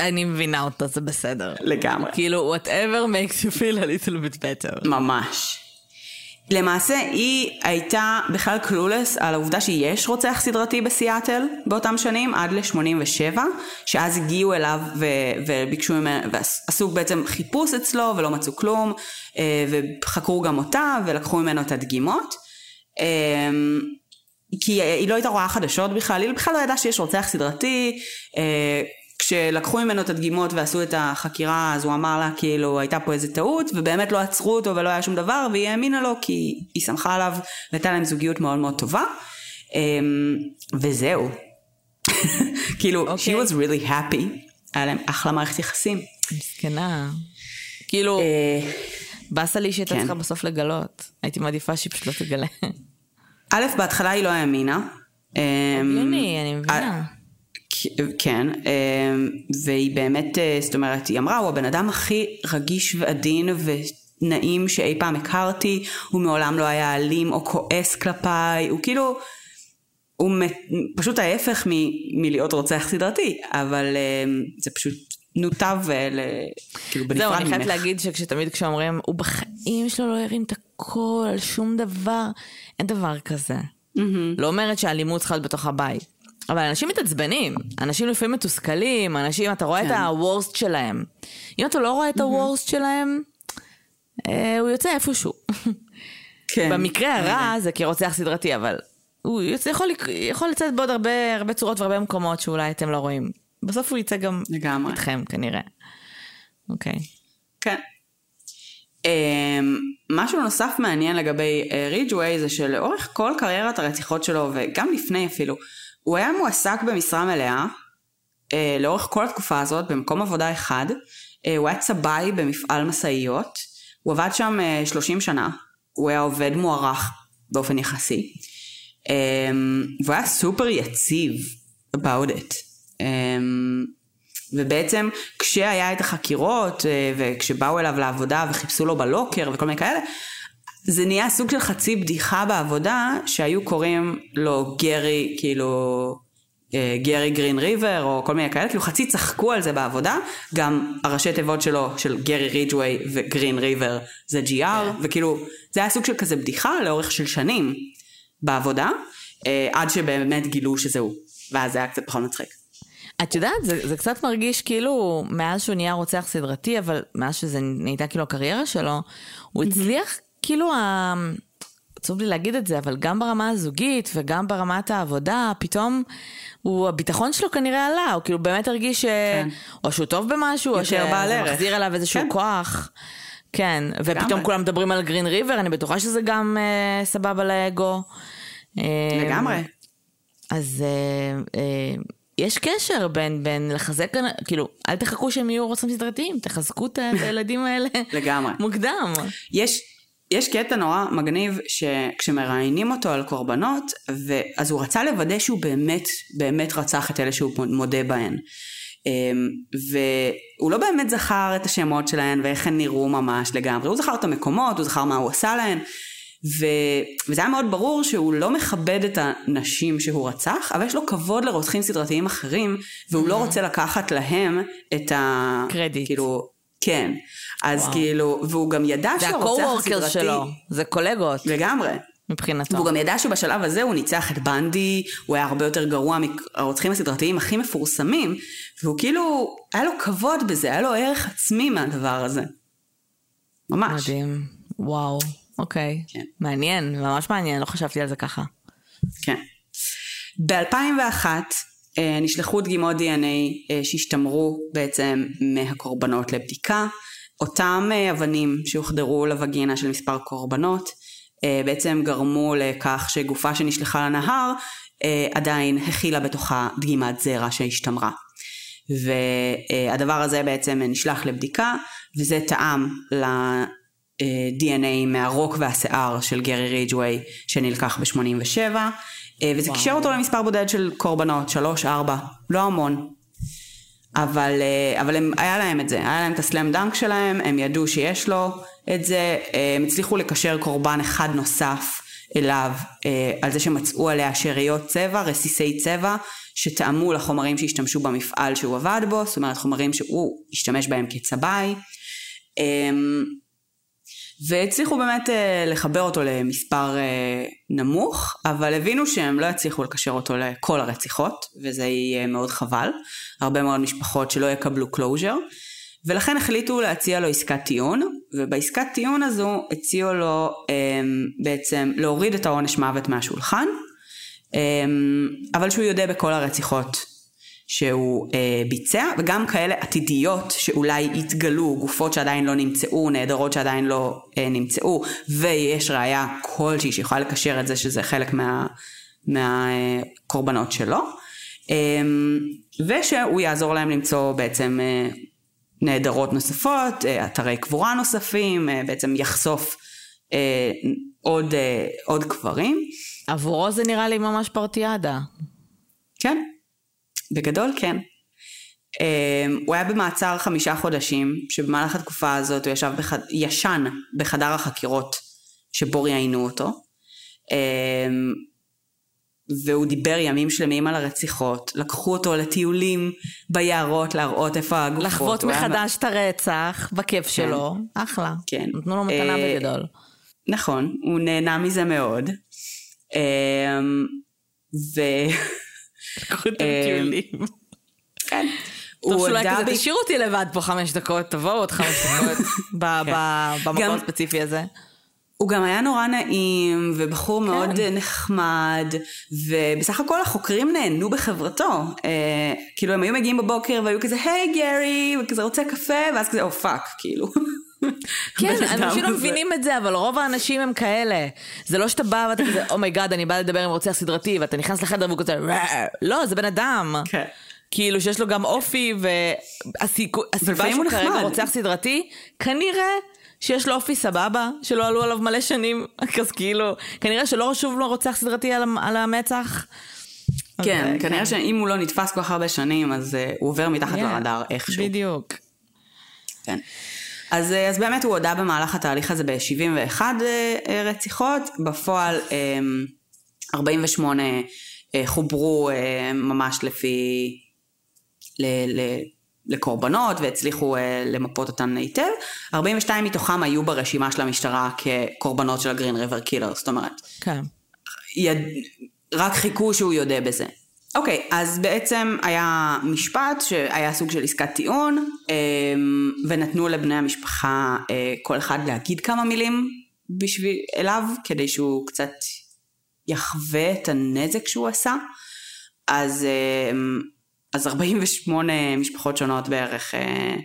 אני מבינה אותו, זה בסדר. לגמרי. כאילו, whatever makes you feel a little bit better. ממש. למעשה היא הייתה בכלל קלולס על העובדה שיש רוצח סדרתי בסיאטל באותם שנים עד ל-87 שאז הגיעו אליו ו- וביקשו ממנו ועשו בעצם חיפוש אצלו ולא מצאו כלום אה, וחקרו גם אותה ולקחו ממנו את הדגימות אמ, כי היא לא הייתה רואה חדשות בכלל, היא בכלל לא ידעה שיש רוצח סדרתי, אה, כשלקחו ממנו את הדגימות ועשו את החקירה אז הוא אמר לה כאילו הייתה פה איזה טעות ובאמת לא עצרו אותו ולא היה שום דבר והיא האמינה לו כי היא שמחה עליו והייתה להם זוגיות מאוד מאוד טובה אה, וזהו. [LAUGHS] כאילו, okay. she was really happy, היה להם אחלה מערכת יחסים. מסכנה. כאילו, אה, באסה לי שהייתה כן. צריכה בסוף לגלות, הייתי מעדיפה שהיא פשוט לא תגלה. א', בהתחלה היא לא האמינה. הגיוני, אני מבינה. כן, והיא באמת, אה, זאת אומרת, היא אמרה, הוא הבן אדם הכי רגיש ועדין ונעים שאי פעם הכרתי, הוא מעולם לא היה אלים או כועס כלפיי, הוא כאילו, הוא פשוט ההפך מ- מלהיות רוצח סדרתי, אבל זה פשוט נותב אה, ל... כאילו בנפרד זהו, ממך. אני חייבת להגיד שתמיד כשאומרים, הוא בחיים שלו לא הרים את הקול על שום דבר, אין דבר כזה. לא אומרת שאלימות צריכה להיות בתוך הבית. אבל אנשים מתעצבנים, אנשים לפעמים מתוסכלים, אנשים, אתה רואה את כן. ה-worst שלהם. אם אתה לא רואה את ה-worst שלהם, אה, הוא יוצא איפשהו. כן. במקרה הרע זה כרוצח סדרתי, אבל הוא יוצא, יכול, יכול לצאת בעוד הרבה, הרבה צורות והרבה מקומות שאולי אתם לא רואים. בסוף הוא יצא גם לגמרי. איתכם כנראה. אוקיי. כן. Um, משהו נוסף מעניין לגבי uh, ריג'ווי זה שלאורך כל קריירת הרציחות שלו וגם לפני אפילו, הוא היה מועסק במשרה מלאה uh, לאורך כל התקופה הזאת במקום עבודה אחד, uh, הוא היה צבעי במפעל משאיות, הוא עבד שם uh, 30 שנה, הוא היה עובד מוערך באופן יחסי, um, והוא היה סופר יציב about it. Um, ובעצם כשהיה את החקירות אה, וכשבאו אליו לעבודה וחיפשו לו בלוקר וכל מיני כאלה, זה נהיה סוג של חצי בדיחה בעבודה שהיו קוראים לו גרי כאילו אה, גרי גרין ריבר או כל מיני כאלה, כאילו חצי צחקו על זה בעבודה, גם הראשי תיבות שלו של גרי ריג'ווי וגרין ריבר זה GR, וכאילו זה היה סוג של כזה בדיחה לאורך של שנים בעבודה, אה, עד שבאמת גילו שזה הוא, ואז זה היה קצת פחות מצחיק. את יודעת, זה, זה קצת מרגיש כאילו, מאז שהוא נהיה רוצח סדרתי, אבל מאז שזה נהייתה כאילו הקריירה שלו, הוא הצליח כאילו, ה... עצוב לי להגיד את זה, אבל גם ברמה הזוגית וגם ברמת העבודה, פתאום הוא, הביטחון שלו כנראה עלה, הוא כאילו באמת הרגיש ש... כן. או שהוא טוב במשהו, או שזה ערך. מחזיר אליו איזשהו כן. כוח. כן, ופתאום. כולם מדברים על גרין ריבר, אני בטוחה שזה גם אה, סבבה לאגו. אה, לגמרי. אז אה, אה, יש קשר בין, בין לחזק, כאילו, אל תחכו שהם יהיו רוצחים סדרתיים, תחזקו את הילדים האלה לגמרי. מוקדם. יש, יש קטע נורא מגניב שכשמראיינים אותו על קורבנות, ו- אז הוא רצה לוודא שהוא באמת, באמת רצח את אלה שהוא מודה בהן. אמ, והוא לא באמת זכר את השמות שלהן ואיך הן נראו ממש לגמרי, הוא זכר את המקומות, הוא זכר מה הוא עשה להן, ו... וזה היה מאוד ברור שהוא לא מכבד את הנשים שהוא רצח, אבל יש לו כבוד לרוצחים סדרתיים אחרים, והוא לא רוצה לקחת להם את ה... קרדיט. כאילו, כן. אז וואו. כאילו, והוא גם ידע זה שהרוצח הסדרתי... שלו, זה קולגות לגמרי. מבחינתו. והוא גם ידע שבשלב הזה הוא ניצח את בנדי, הוא היה הרבה יותר גרוע מהרוצחים הסדרתיים הכי מפורסמים, והוא כאילו, היה לו כבוד בזה, היה לו ערך עצמי מהדבר הזה. ממש. מדהים, וואו, אוקיי. כן. מעניין, ממש מעניין, לא חשבתי על זה ככה. כן. ב-2001 אה, נשלחו דגימות DNA אה, שהשתמרו בעצם מהקורבנות לבדיקה. אותם אה, אבנים שהוחדרו לווגינה של מספר קורבנות אה, בעצם גרמו לכך שגופה שנשלחה לנהר אה, עדיין הכילה בתוכה דגימת זרע שהשתמרה. והדבר הזה בעצם נשלח לבדיקה וזה טעם ל-DNA מהרוק והשיער של גרי ריג'ווי שנלקח ב-87 וזה קישר אותו למספר בודד של קורבנות, 3-4, לא המון. אבל, אה, אבל הם, היה להם את זה, היה להם את הסלאם דנק שלהם, הם ידעו שיש לו את זה, אה, הם הצליחו לקשר קורבן אחד נוסף אליו אה, על זה שמצאו עליה שאריות צבע, רסיסי צבע, שטעמו לחומרים שהשתמשו במפעל שהוא עבד בו, זאת אומרת חומרים שהוא השתמש בהם כצבעי. אמ, והצליחו באמת אה, לחבר אותו למספר אה, נמוך, אבל הבינו שהם לא יצליחו לקשר אותו לכל הרציחות, וזה יהיה מאוד חבל. הרבה מאוד משפחות שלא יקבלו closure, ולכן החליטו להציע לו עסקת טיעון, ובעסקת טיעון הזו הציעו לו אה, בעצם להוריד את העונש מוות מהשולחן, אה, אבל שהוא יודה בכל הרציחות שהוא אה, ביצע, וגם כאלה עתידיות שאולי יתגלו, גופות שעדיין לא נמצאו, נעדרות שעדיין לא אה, נמצאו, ויש ראייה כלשהי שיכולה לקשר את זה שזה חלק מה, מהקורבנות שלו, אה, ושהוא יעזור להם למצוא בעצם אה, נעדרות נוספות, אה, אתרי קבורה נוספים, אה, בעצם יחשוף אה, עוד, אה, עוד קברים. עבורו זה נראה לי ממש פרטיאדה. כן, בגדול כן. Um, הוא היה במעצר חמישה חודשים, שבמהלך התקופה הזאת הוא ישב בחד... ישן בחדר החקירות שבו ראיינו אותו. Um, והוא דיבר ימים שלמים על הרציחות, לקחו אותו לטיולים ביערות להראות איפה הגופות. לחוות הוא היה- מחדש את הרצח, בכיף שלו, אחלה. כן. נתנו לו מתנה אה, בגדול. נכון, הוא נהנה מזה מאוד. אמ, ו... [LAUGHS] לקחו את אה, הטיולים. כן. טוב הוא הודה כזה ב- תשאירו אותי לבד פה חמש דקות, תבואו עוד חמש דקות [LAUGHS] ב- במקום הספציפי הזה. הוא גם היה נורא נעים, ובחור כן. מאוד אה, נחמד, ובסך הכל החוקרים נהנו בחברתו. אה, כאילו הם היו מגיעים בבוקר והיו כזה, hi גרי, וכזה רוצה קפה, ואז כזה, oh fuck, כאילו. כן, אנשים לא. מבינים את זה, אבל רוב האנשים הם כאלה. זה לא שאתה בא ואתה כזה, oh my god, אני בא לדבר עם רוצח סדרתי, ואתה נכנס לחדר והוא כזה. לא, זה בן אדם. כן. כאילו שיש לו גם אופי, והסיבה שהוא הוא כרגע. רוצח סדרתי, כנראה שיש לו אופי סבבה, שלא עלו עליו מלא שנים, [LAUGHS] אז כאילו, כנראה שלא רשום לו רוצח סדרתי על, המ- על המצח. כן, אה, כנראה שאם הוא לא נתפס כל כך הרבה שנים, אז אה, הוא עובר מתחת Yeah, לרדאר איכשהו. בדיוק. כן. אז, אה, אז באמת הוא הודה במהלך התהליך הזה ב-71 רציחות, בפועל אה, 48 אה, חוברו אה, ממש לפי, ל, ל, לקורבנות והצליחו אה, למפות אותן היטב, 42 מתוכם היו ברשימה של המשטרה כקורבנות של הגרין ריבר קילר, זאת אומרת, כן. יד... רק חיכו שהוא יודה בזה. אוקיי, אז בעצם היה משפט שהיה סוג של עסקת טיעון, אמ, ונתנו לבני המשפחה אה, כל אחד להגיד כמה מילים בשביל אליו, כדי שהוא קצת יחווה את הנזק שהוא עשה. אז, אמ, אז 48 משפחות שונות בערך אה,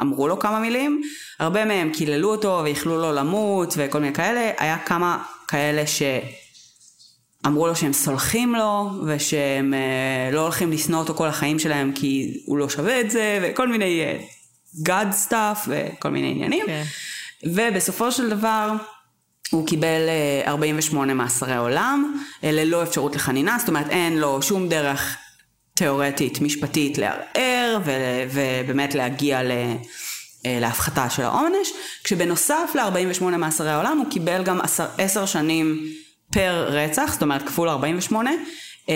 אמרו לו כמה מילים, הרבה מהם קיללו אותו ואיחלו לו למות וכל מיני כאלה, היה כמה כאלה ש... אמרו לו שהם סולחים לו, ושהם אה, לא הולכים לשנוא אותו כל החיים שלהם כי הוא לא שווה את זה, וכל מיני אה, God stuff וכל מיני עניינים. כן. ובסופו של דבר הוא קיבל אה, 48 מאסרי עולם, ללא אפשרות לחנינה, זאת אומרת אין לו שום דרך תיאורטית, משפטית לערער, ו- ובאמת להגיע ל... להפחתה של העונש, כשבנוסף ל-48 מאסרי העולם הוא קיבל גם 10 שנים פר רצח, זאת אומרת כפול 48, אה,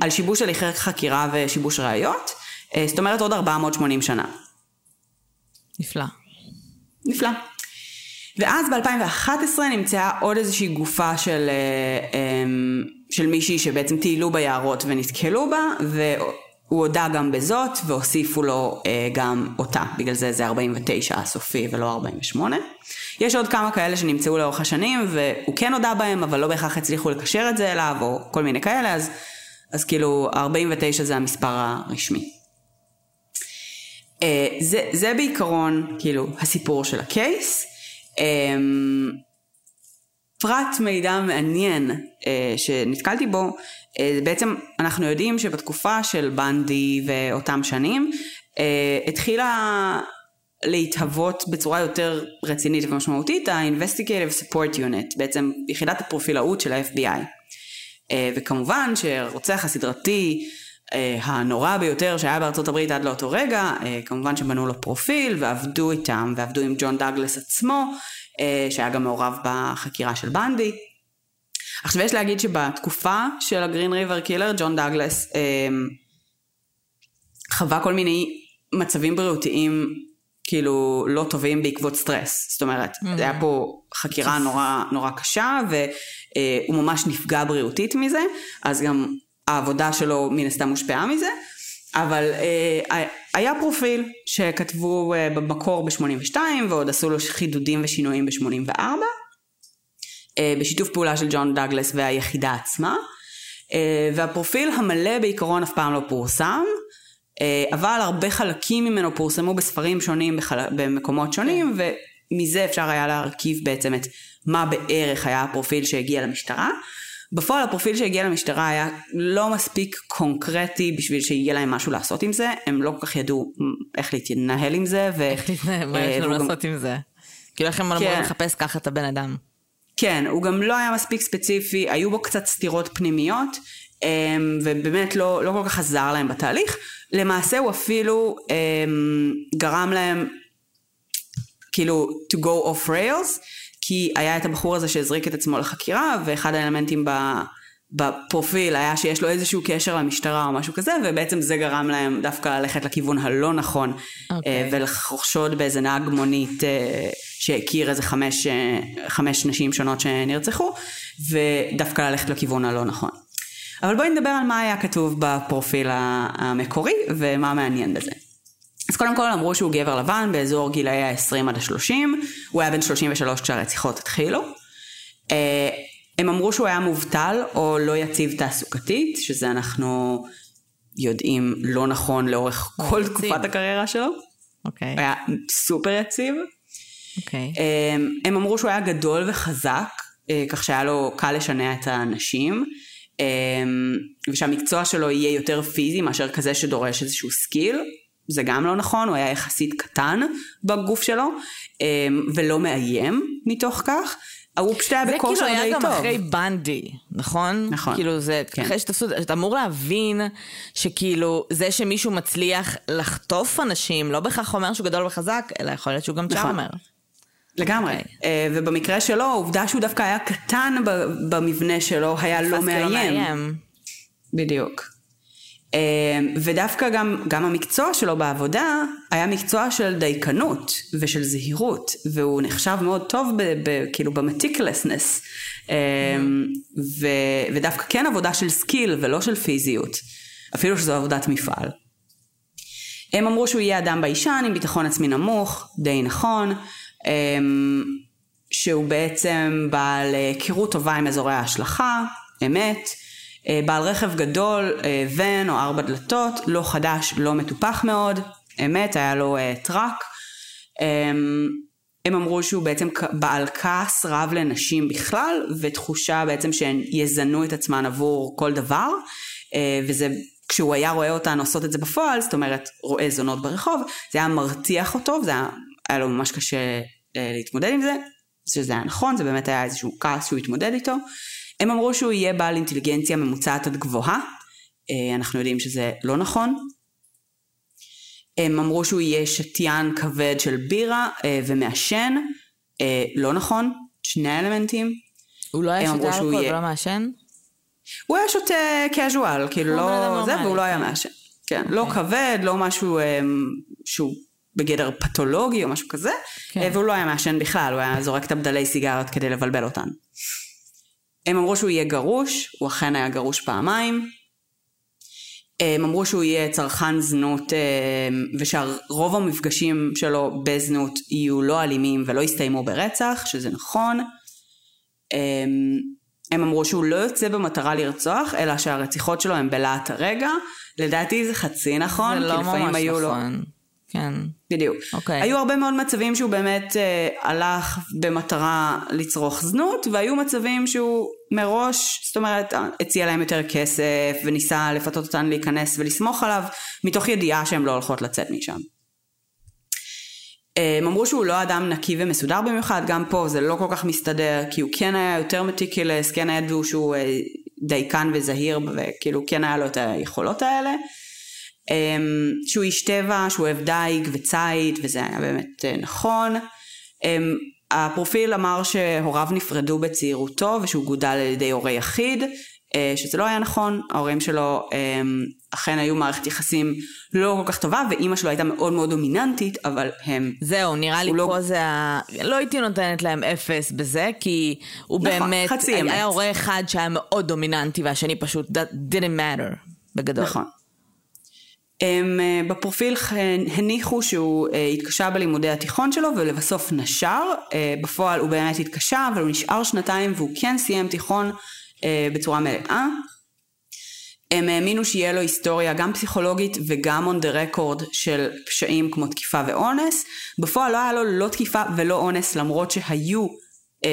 על שיבוש הליכי חקירה ושיבוש ראיות, אה, זאת אומרת עוד 480 שנה. נפלא. נפלא. ואז ב-2011 נמצאה עוד איזושהי גופה של, אה, אמ, של מישהי שבעצם טיילו ביערות ונתקלו בה, והוא הודה גם בזאת, והוסיפו לו אה, גם אותה, בגלל זה זה 49 הסופי ולא 48. יש עוד כמה כאלה שנמצאו לאורך השנים, והוא כן הודה בהם, אבל לא בהכרח הצליחו לקשר את זה אליו, או כל מיני כאלה, אז, אז כאילו 49 זה המספר הרשמי. אה, זה, זה בעיקרון, כאילו, הסיפור של הקייס. אה, פרט מידע מעניין אה, שנתקלתי בו, בעצם אנחנו יודעים שבתקופה של בנדי ואותם שנים, אה, התחילה להתהוות בצורה יותר רצינית ומשמעותית ה-Investigative Support Unit, בעצם יחידת הפרופילאות של ה-FBI. אה, וכמובן שרוצח הסדרתי אה, הנורא ביותר שהיה בארצות הברית עד לאותו רגע, אה, כמובן שבנו לו פרופיל ועבדו איתם, ועבדו עם ג'ון דאגלס עצמו, אה, שהיה גם מעורב בחקירה של בנדי. עכשיו יש להגיד שבתקופה של ה Green River Killer, ג'ון דאגלס אה, חווה כל מיני מצבים בריאותיים כאילו לא טובים בעקבות סטרס. זאת אומרת, mm-hmm. היה פה חקירה נורא, נורא קשה והוא ממש נפגע בריאותית מזה, אז גם העבודה שלו מן הסתם הושפעה מזה, אבל אה, היה פרופיל שכתבו אה, במקור ב-82 ועוד עשו לו חידודים ושינויים ב-84, אה, בשיתוף פעולה של ג'ון דאגלס והיחידה עצמה, אה, והפרופיל המלא בעיקרון אף פעם לא פורסם, אה, אבל הרבה חלקים ממנו פורסמו בספרים שונים בחל... במקומות שונים, ומזה אפשר היה להרכיב בעצם את מה בערך היה הפרופיל שהגיע למשטרה. בפועל הפרופיל שהגיע למשטרה היה לא מספיק קונקרטי בשביל שיהיה להם משהו לעשות עם זה, הם לא כל כך ידעו איך להתנהל עם זה. ו... איך להתנהל, מה יש לנו לעשות עם זה? כאילו איך הם אמורים לחפש ככה את הבן אדם. כן, הוא גם לא היה מספיק ספציפי, היו בו קצת סתירות פנימיות, ובאמת לא, לא כל כך עזר להם בתהליך. למעשה הוא אפילו גרם להם כאילו to go off rails, כי היה את הבחור הזה שהזריק את עצמו לחקירה, ואחד האלמנטים ב, בפרופיל היה שיש לו איזשהו קשר למשטרה או משהו כזה, ובעצם זה גרם להם דווקא ללכת לכיוון הלא נכון, okay. אוקיי. ולחשוד באיזה נהג מונית אה, שהכיר איזה חמש, אה, חמש נשים שונות שנרצחו, ודווקא ללכת לכיוון הלא נכון. אבל בואי נדבר על מה היה כתוב בפרופיל המקורי, ומה מעניין בזה. אז קודם כל אמרו שהוא גבר לבן באזור גילאי ה-20 עד ה-30, הוא היה בן 33 כשהרציחות התחילו. הם אמרו שהוא היה מובטל או לא יציב תעסוקתית, שזה אנחנו יודעים לא נכון לאורך כל יציב. תקופת הקריירה שלו. אוקיי. הוא היה סופר יציב. אוקיי. הם, הם אמרו שהוא היה גדול וחזק, אה, כך שהיה לו קל לשנע את האנשים, הם, ושהמקצוע שלו יהיה יותר פיזי מאשר כזה שדורש איזשהו skill. זה גם לא נכון, הוא היה יחסית קטן בגוף שלו, הם, ולא מאיים מתוך כך. הוא פשוט היה זה בכושר כאילו די היה גם טוב. אחרי בנדי, נכון? נכון. כאילו זה, כן. אחרי שתפסו, אתה אמור להבין שכאילו זה שמישהו מצליח לחטוף אנשים, לא בהכרח אומר שהוא גדול וחזק, אלא יכול להיות שהוא גם נכון. charmer. לגמרי. אוקיי. אה, ובמקרה שלו, העובדה שהוא דווקא היה קטן במבנה שלו, היה נתפס כלא מאיים. בדיוק. אה, ודווקא גם, גם המקצוע שלו בעבודה היה מקצוע של דייקנות ושל זהירות, והוא נחשב מאוד טוב ב, ב, כאילו ב meticulousness, ו, ודווקא כן עבודה של skill ולא של פיזיות, אפילו שזו עבודת מפעל. הם אמרו שהוא יהיה אדם ביישן עם ביטחון עצמי נמוך, די נכון, אמ, שהוא בעצם בעל אה, היכרות טובה עם אזורי ההשלכה, אמת, בעל רכב גדול, אה, ון או ארבע דלתות, לא חדש, לא מטופח מאוד, אמת, היה לו אה, טראק. אמ, הם אמרו שהוא בעצם בעל כעס רב לנשים בכלל, ותחושה בעצם שהן יזנו את עצמן עבור כל דבר, אה, וזה, כשהוא היה רואה אותן עושות את זה בפועל, זאת אומרת, רואה זונות ברחוב, זה היה מרתיח אותו, זה היה, היה לו ממש קשה אה, להתמודד עם זה, שזה היה נכון, זה באמת היה איזשהו כעס שהוא התמודד איתו. הם אמרו שהוא יהיה בעל אינטליגנציה ממוצעת עד גבוהה, אה, אנחנו יודעים שזה לא נכון, הם אמרו שהוא יהיה שתיין כבד של בירה אה, ומעשן, אה, לא נכון, שני האלמנטים. הוא לא היה שותה אלכוהול יהיה- ולא מעשן? הוא היה שותה casual, כאילו לא זה, והוא לא היה כן. מעשן. כן, לא כבד, לא משהו שהוא בגדר פתולוגי או משהו כזה, כן. אה, והוא לא היה מעשן בכלל, הוא היה זורק את הבדלי סיגריות כדי לבלבל אותן. הם אמרו שהוא יהיה גרוש, הוא אכן היה גרוש פעמיים. הם אמרו שהוא יהיה צרכן זנות אה, ושרוב המפגשים שלו בזנות יהיו לא אלימים ולא יסתיימו ברצח, שזה נכון. הם אמרו שהוא לא יוצא במטרה לרצוח, אלא שהרציחות שלו הן בלהט הרגע. לדעתי זה חצי נכון, זה כי לא לפעמים ממש היו לו... כן. בדיוק. אוקיי. היו הרבה מאוד מצבים שהוא באמת אה, הלך במטרה לצרוך זנות, והיו מצבים שהוא מראש, זאת אומרת, אה, הציע להם יותר כסף, וניסה לפתות אותן להיכנס ולסמוך עליו, מתוך ידיעה שהן לא הולכות לצאת משם. אה, הם אמרו שהוא לא אדם נקי ומסודר במיוחד, גם פה זה לא כל כך מסתדר, כי הוא כן היה יותר מטיקלס, כן ידעו שהוא אה, דייקן וזהיר, וכאילו כן היה לו את היכולות האלה. אמ, שהוא איש טבע, שהוא אוהב דייג וציד, וזה היה באמת אה, נכון. אמ, הפרופיל אמר שהוריו נפרדו בצעירותו ושהוא גודל על ידי הורה יחיד, אה, שזה לא היה נכון, ההורים שלו אמ, אכן היו מערכת יחסים לא כל כך טובה, ואימא שלו הייתה מאוד מאוד דומיננטית, אבל הם... זהו, נראה לי לא- פה זה ה... לא הייתי נותנת להם אפס בזה, כי הוא נכון, באמת... חצי אמת. היה הורה אחד שהיה מאוד דומיננטי, והשני פשוט that didn't matter, בגדול. נכון. הם אה, בפרופיל הניחו שהוא אה, התקשה בלימודי התיכון שלו ולבסוף נשר. אה, בפועל הוא באמת התקשה אבל הוא נשאר שנתיים והוא כן סיים תיכון בצורה מלאה. הם האמינו שיהיה לו היסטוריה גם פסיכולוגית וגם on the record של פשעים כמו תקיפה ואונס. בפועל לא היה לו לא תקיפה ולא אונס למרות שהיו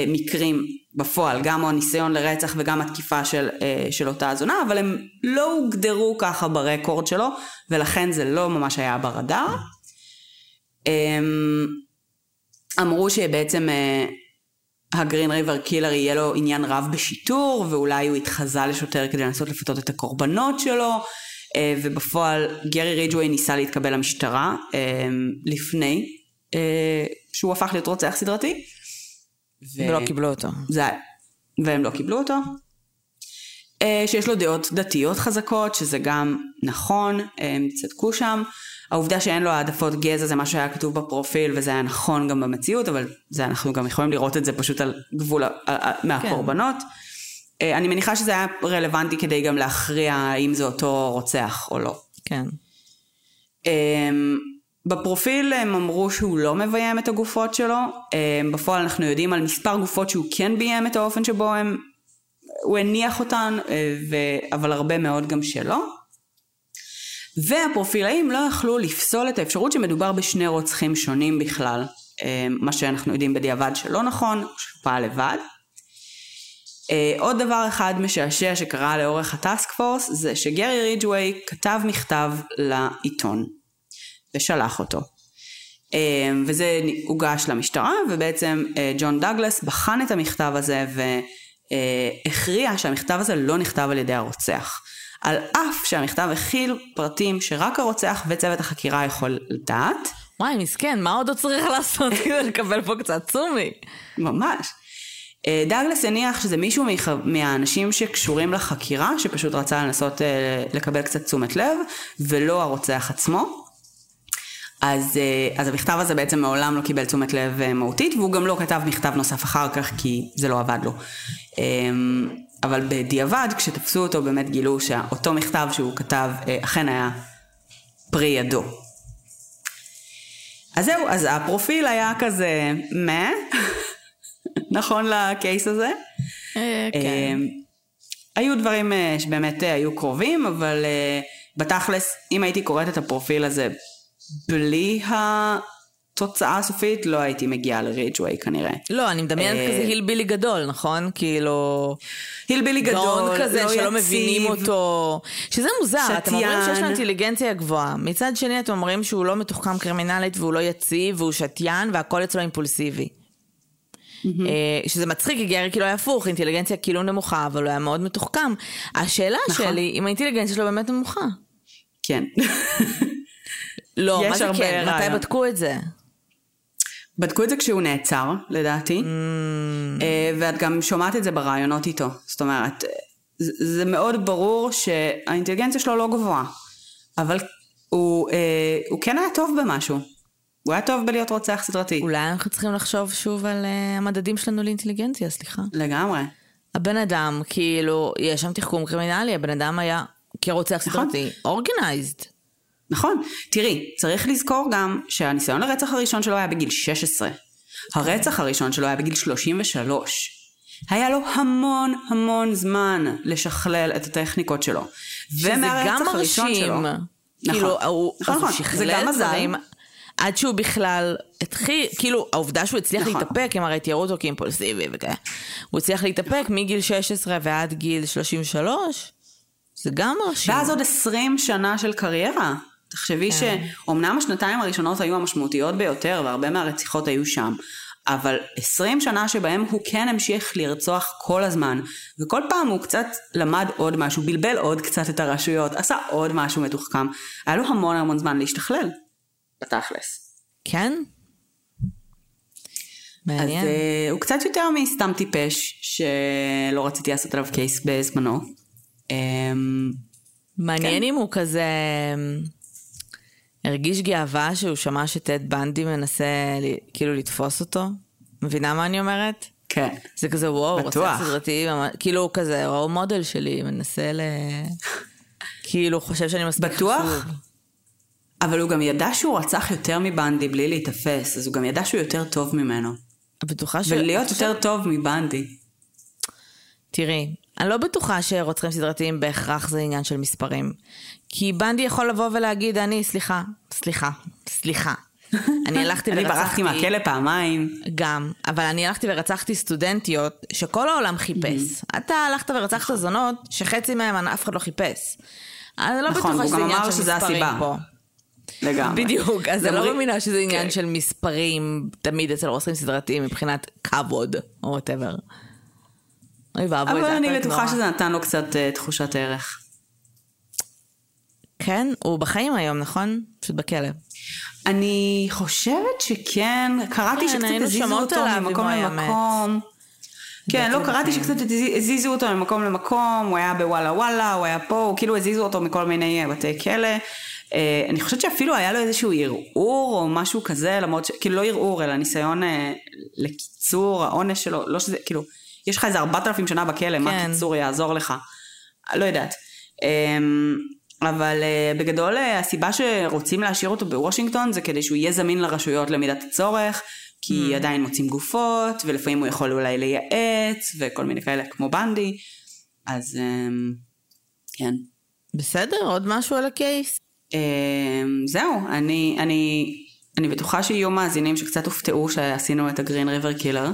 מקרים בפועל, גם הניסיון לרצח וגם התקיפה של, אה, של אותה הזונה, אבל הם לא הוגדרו ככה ברקורד שלו, ולכן זה לא ממש היה ברדאר. אמ, אמרו שבעצם אה, הגרין ריבר קילר יהיה לו עניין רב בשיטור, ואולי הוא התחזה לשוטר כדי לנסות לפתות את הקורבנות שלו, אה, ובפועל גרי ריג'ווי ניסה להתקבל למשטרה אה, לפני אה, שהוא הפך להיות רוצח סדרתי. ו- ולא קיבלו אותו. זה. והם לא קיבלו אותו. אה, שיש לו דעות דתיות חזקות, שזה גם נכון, הם צדקו שם. העובדה שאין לו העדפות גזע זה מה שהיה כתוב בפרופיל וזה היה נכון גם במציאות, אבל זה אנחנו גם יכולים לראות את זה פשוט על גבול מהקורבנות. כן. אני מניחה שזה היה רלוונטי כדי גם להכריע האם זה אותו רוצח או לא. כן. בפרופיל הם אמרו שהוא לא מביים את הגופות שלו, אמ, בפועל אנחנו יודעים על מספר גופות שהוא כן ביים את האופן שבו הם, הוא הניח אותן, אה, ו... אבל הרבה מאוד גם שלא. והפרופילאים לא יכלו לפסול את האפשרות שמדובר בשני רוצחים שונים בכלל, אמ, מה שאנחנו יודעים בדיעבד שלא נכון, שהוא פעל לבד. עוד דבר אחד משעשע שקרה לאורך הטאסק פורס זה שגרי ריג'ווי כתב מכתב לעיתון ושלח אותו. Uh, וזה הוגש למשטרה ובעצם uh, ג'ון דגלס בחן את המכתב הזה והכריע שהמכתב הזה לא נכתב על ידי הרוצח. על אף שהמכתב הכיל פרטים שרק הרוצח וצוות החקירה יכול לדעת. וואי מסכן מה עוד הוא צריך לעשות [LAUGHS] כדי לקבל פה קצת צומי? ממש. אה, דאגלס הניח שזה מישהו מהאנשים שקשורים לחקירה, שפשוט רצה לנסות אה, לקבל קצת תשומת לב, ולא הרוצח עצמו. אז, אה, אז המכתב הזה בעצם מעולם לא קיבל תשומת לב מהותית, והוא גם לא כתב מכתב נוסף אחר כך, כי זה לא עבד לו. אבל בדיעבד, כשתפסו אותו, באמת גילו שאותו מכתב שהוא כתב אכן היה פרי ידו. אז זהו, אז הפרופיל היה כזה, מה? [LAUGHS] נכון לקייס הזה. אה, כן. אה, היו דברים אה, שבאמת היו קרובים, אבל בתכלס, אם הייתי קוראת את הפרופיל הזה בלי התוצאה הסופית, לא הייתי מגיעה לריג'ווי כנראה. לא, אני מדמיינת כזה הילבילי גדול, נכון? כאילו... הילבילי גדול, גאון כזה לא שלא יציב. מבינים אותו. שזה מוזר, שתיין. אתם אומרים שיש לו אינטליגנציה גבוהה. מצד שני אתם אומרים שהוא לא מתוחכם קרימינלית והוא לא יציב והוא שתיין והכל אצלו אימפולסיבי. Mm-hmm. שזה מצחיק, כי גרי כאילו היה הפוך, אינטליגנציה כאילו נמוכה, אבל הוא היה מאוד מתוחכם. השאלה נכון. שלי, אם האינטליגנציה שלו באמת נמוכה. כן. [LAUGHS] לא, מה זה כן? מתי בדקו את זה? בדקו את זה כשהוא נעצר, לדעתי, mm. ואת גם שומעת את זה ברעיונות איתו. זאת אומרת, זה מאוד ברור שהאינטליגנציה שלו לא גבוהה, אבל הוא, הוא כן היה טוב במשהו. הוא היה טוב בלהיות רוצח סדרתי. אולי אנחנו צריכים לחשוב שוב על uh, המדדים שלנו לאינטליגנציה, סליחה. לגמרי. הבן אדם, כאילו, יש שם תחכום קרימינלי, הבן אדם היה כרוצח נכון. סדרתי, אורגנייזד. נכון. תראי, צריך לזכור גם שהניסיון לרצח הראשון שלו היה בגיל 16. הרצח הראשון שלו היה בגיל 33. היה לו המון המון זמן לשכלל את הטכניקות שלו. ומהרצח הראשון שלו... שזה גם מרשים. כאילו, נכון, הוא, נכון, נכון. הוא שכלל דברים עד שהוא בכלל התחיל, כאילו, העובדה שהוא הצליח נכון. להתאפק, הם הרי תיארו אותו כאימפולסיבי וכאלה. הוא הצליח להתאפק נכון. מגיל 16 ועד גיל 33, זה גם מרשים. ואז עוד 20 שנה של קריירה. תחשבי כן. שאומנם השנתיים הראשונות היו המשמעותיות ביותר, והרבה מהרציחות היו שם. אבל 20 שנה שבהם הוא כן המשיך לרצוח כל הזמן, וכל פעם הוא קצת למד עוד משהו, בלבל עוד קצת את הרשויות, עשה עוד משהו מתוחכם. היה לו המון המון זמן להשתכלל. בתכלס. כן? מעניין. אז uh, הוא קצת יותר מסתם טיפש, שלא רציתי לעשות עליו קייס בזמנו. Um, מעניין כן. אם הוא כזה הרגיש גאווה שהוא שמע שטד בנדי מנסה כאילו לתפוס אותו. מבינה מה אני אומרת? כן. זה כזה וואו, רוצה סדרתי, כאילו הוא כזה רול מודל שלי, מנסה ל... כאילו חושב שאני מספיק חשוב. בטוח? אבל הוא גם ידע שהוא רצח יותר מבנדי בלי להיתפס, אז הוא גם ידע שהוא יותר טוב ממנו. בטוחה ש... ולהיות יותר טוב מבנדי. תראי, אני לא בטוחה שרוצחים סדרתיים בהכרח זה עניין של מספרים. כי בנדי יכול לבוא ולהגיד, אני, סליחה, סליחה, סליחה. [LAUGHS] אני הלכתי ורצחתי... אני ברחתי מהכלא פעמיים. גם, אבל אני הלכתי ורצחתי סטודנטיות שכל העולם חיפש. אתה הלכת ורצחת זונות שחצי מהם אף אחד לא חיפש. אני לא נכון, בטוחה שזה עניין של מספרים פה. לגמרי. בדיוק, אז אני לא מאמינה שזה עניין כן. של מספרים תמיד אצל רוצחים סדרתיים מבחינת כבוד, או וואטאבר. אוי ואבוי, אבל אני בטוחה שזה נתן לו קצת uh, תחושת ערך. כן? הוא בחיים היום, נכון? פשוט בכלא. אני חושבת שכן, קראתי כן, שקצת הזיזו אותו ממקום למקום. כן, לא, קראתי בחיים. שקצת הזיז- הזיזו אותו ממקום למקום, הוא היה בוואלה וואלה, הוא היה פה, הוא כאילו הזיזו אותו מכל מיני אה, בתי כלא. אה, אני חושבת שאפילו היה לו איזשהו ערעור או משהו כזה, למרות ש... כאילו לא ערעור, אלא ניסיון לקיצור העונש שלו, לא שזה, כאילו, יש לך איזה ארבעת אלפים שנה בכלא, מה כן. קיצור יעזור לך? לא יודעת. אה, אבל אה, בגדול אה, הסיבה שרוצים להשאיר אותו בוושינגטון זה כדי שהוא יהיה זמין לרשויות למידת הצורך, כי עדיין מוצאים גופות, ולפעמים הוא יכול אולי לייעץ, וכל מיני כאלה כמו בנדי, אז אה, כן. בסדר, עוד משהו על הקייס? אה, זהו, אני, אני, אני בטוחה שיהיו מאזינים שקצת הופתעו שעשינו את הגרין ריבר קילר,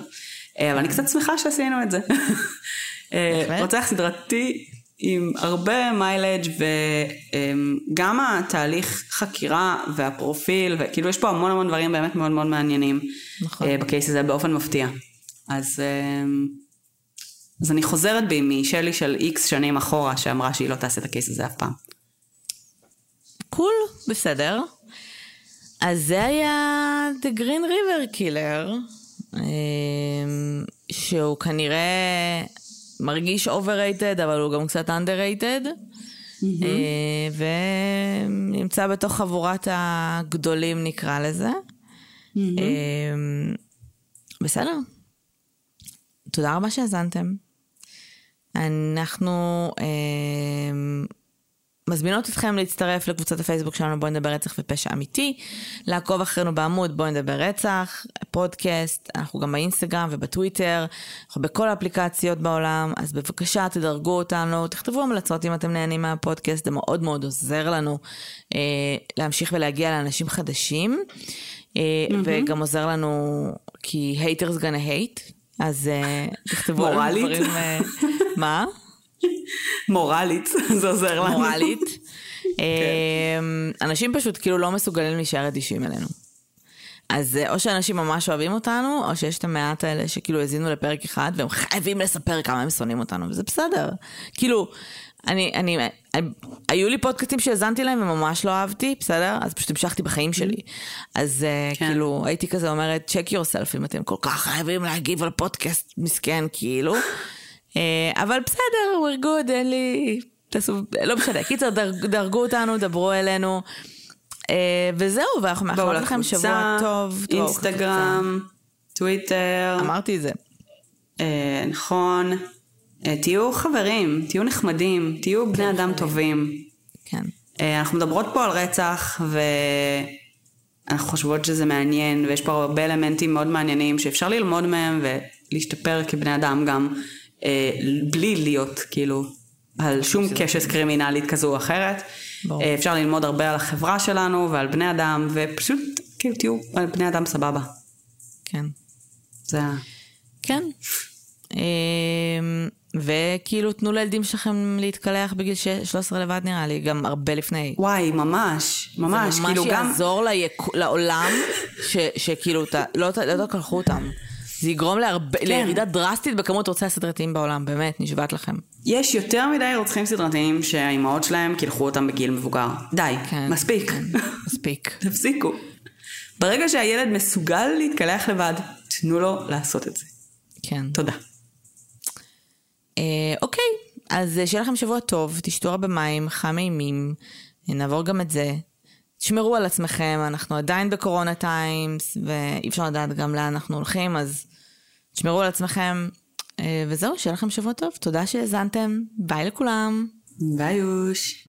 אבל אני קצת שמחה שעשינו את זה. אה. רוצח סדרתי עם הרבה מיילג' וגם התהליך חקירה והפרופיל, וכאילו יש פה המון המון דברים באמת מאוד מאוד מעניינים נכון. אה, בקייס הזה באופן מפתיע. אז, אה, אז אני חוזרת בי משלי של איקס שנים אחורה שאמרה שהיא לא תעשה את הקייס הזה אף פעם. קול, בסדר. אז זה היה The Green River Killer, שהוא כנראה מרגיש overrated, אבל הוא גם קצת underrated, אה, ונמצא בתוך חבורת הגדולים נקרא לזה. אמ, בסדר. תודה רבה שהאזנתם. אנחנו אמ, מזמינות אתכם להצטרף לקבוצת הפייסבוק שלנו בואי נדבר רצח ופשע אמיתי, לעקוב אחרינו בעמוד בואי נדבר רצח, פודקאסט, אנחנו גם באינסטגרם ובטוויטר, אנחנו בכל האפליקציות בעולם, אז בבקשה תדרגו אותנו, תכתבו המלצות אם אתם נהנים מהפודקאסט, זה מאוד מאוד עוזר לנו אה, להמשיך ולהגיע לאנשים חדשים, אה, וגם עוזר לנו כי haters gonna hate, אז אה, תכתבו לנו? דברים, אה, מה? מורלית, [LAUGHS] זה עוזר לנו. מורלית. [LAUGHS] אמ, אנשים פשוט כאילו לא מסוגלים להישאר אדישים אלינו. אז אה, או שאנשים ממש אוהבים אותנו, או שיש את המעט האלה שכאילו האזינו לפרק אחד, והם חייבים לספר כמה הם שונאים אותנו, וזה בסדר. כאילו, אני, אני, אני, היו לי פודקאסטים שהאזנתי להם וממש לא אהבתי, בסדר? אז פשוט המשכתי בחיים שלי. אז אה, כן. כאילו, הייתי כזה אומרת, check yourself אם אתם כל כך חייבים להגיב על פודקאסט מסכן, כאילו. אה, אבל בסדר, we're good, אין לי... תעשו, לא משנה. קיצר, דרג, דרגו אותנו, דברו אלינו. אה, וזהו, ואנחנו מאחלות לכם שבוע טוב. אינסטגרם, טוויטר. אמרתי את זה. אה, נכון. תהיו חברים, תהיו נחמדים, תהיו בני אדם טובים. כן. אנחנו מדברות פה על רצח, ואנחנו חושבות שזה מעניין, ויש פה הרבה אלמנטים מאוד מעניינים שאפשר ללמוד מהם ולהשתפר כבני אדם גם, אה, בלי להיות כאילו על שום קשת קרימינלית כזו או אחרת. ברור. אה, אפשר ללמוד הרבה על החברה שלנו ועל בני אדם, ופשוט כאילו תהיו בני אדם סבבה. כן. זה ה... כן. אמ, וכאילו תנו לילדים שלכם להתקלח בגיל ש- 13 לבד נראה לי, גם הרבה לפני. וואי, ממש, ממש, זה כאילו ממש גם... יעזור ליק... לעולם, ש... שכאילו. לא. לא תקלחו אותם. זה יגרום להרבה... כן. לירידה דרסטית בכמות רוצי הסדרתיים בעולם, באמת, נשבעת לכם. יש יותר מדי רוצחים סדרתיים שהאימהות שלהם קילחו אותם בגיל מבוגר. די, כן, מספיק. כן, מספיק. [LAUGHS] תפסיקו. ברגע שהילד מסוגל להתקלח לבד, תנו לו לעשות את זה. כן. תודה. אה, אוקיי, אז אה, שיהיה לכם שבוע טוב, תשתו הרבה מים, חם אימים, אה, נעבור גם את זה. תשמרו על עצמכם, אנחנו עדיין בקורונה times, ואי אפשר לדעת גם לאן אנחנו הולכים, אז תשמרו על עצמכם. אה, וזהו, שיהיה לכם שבוע טוב, תודה שהאזנתם, ביי לכולם. ביי יוש.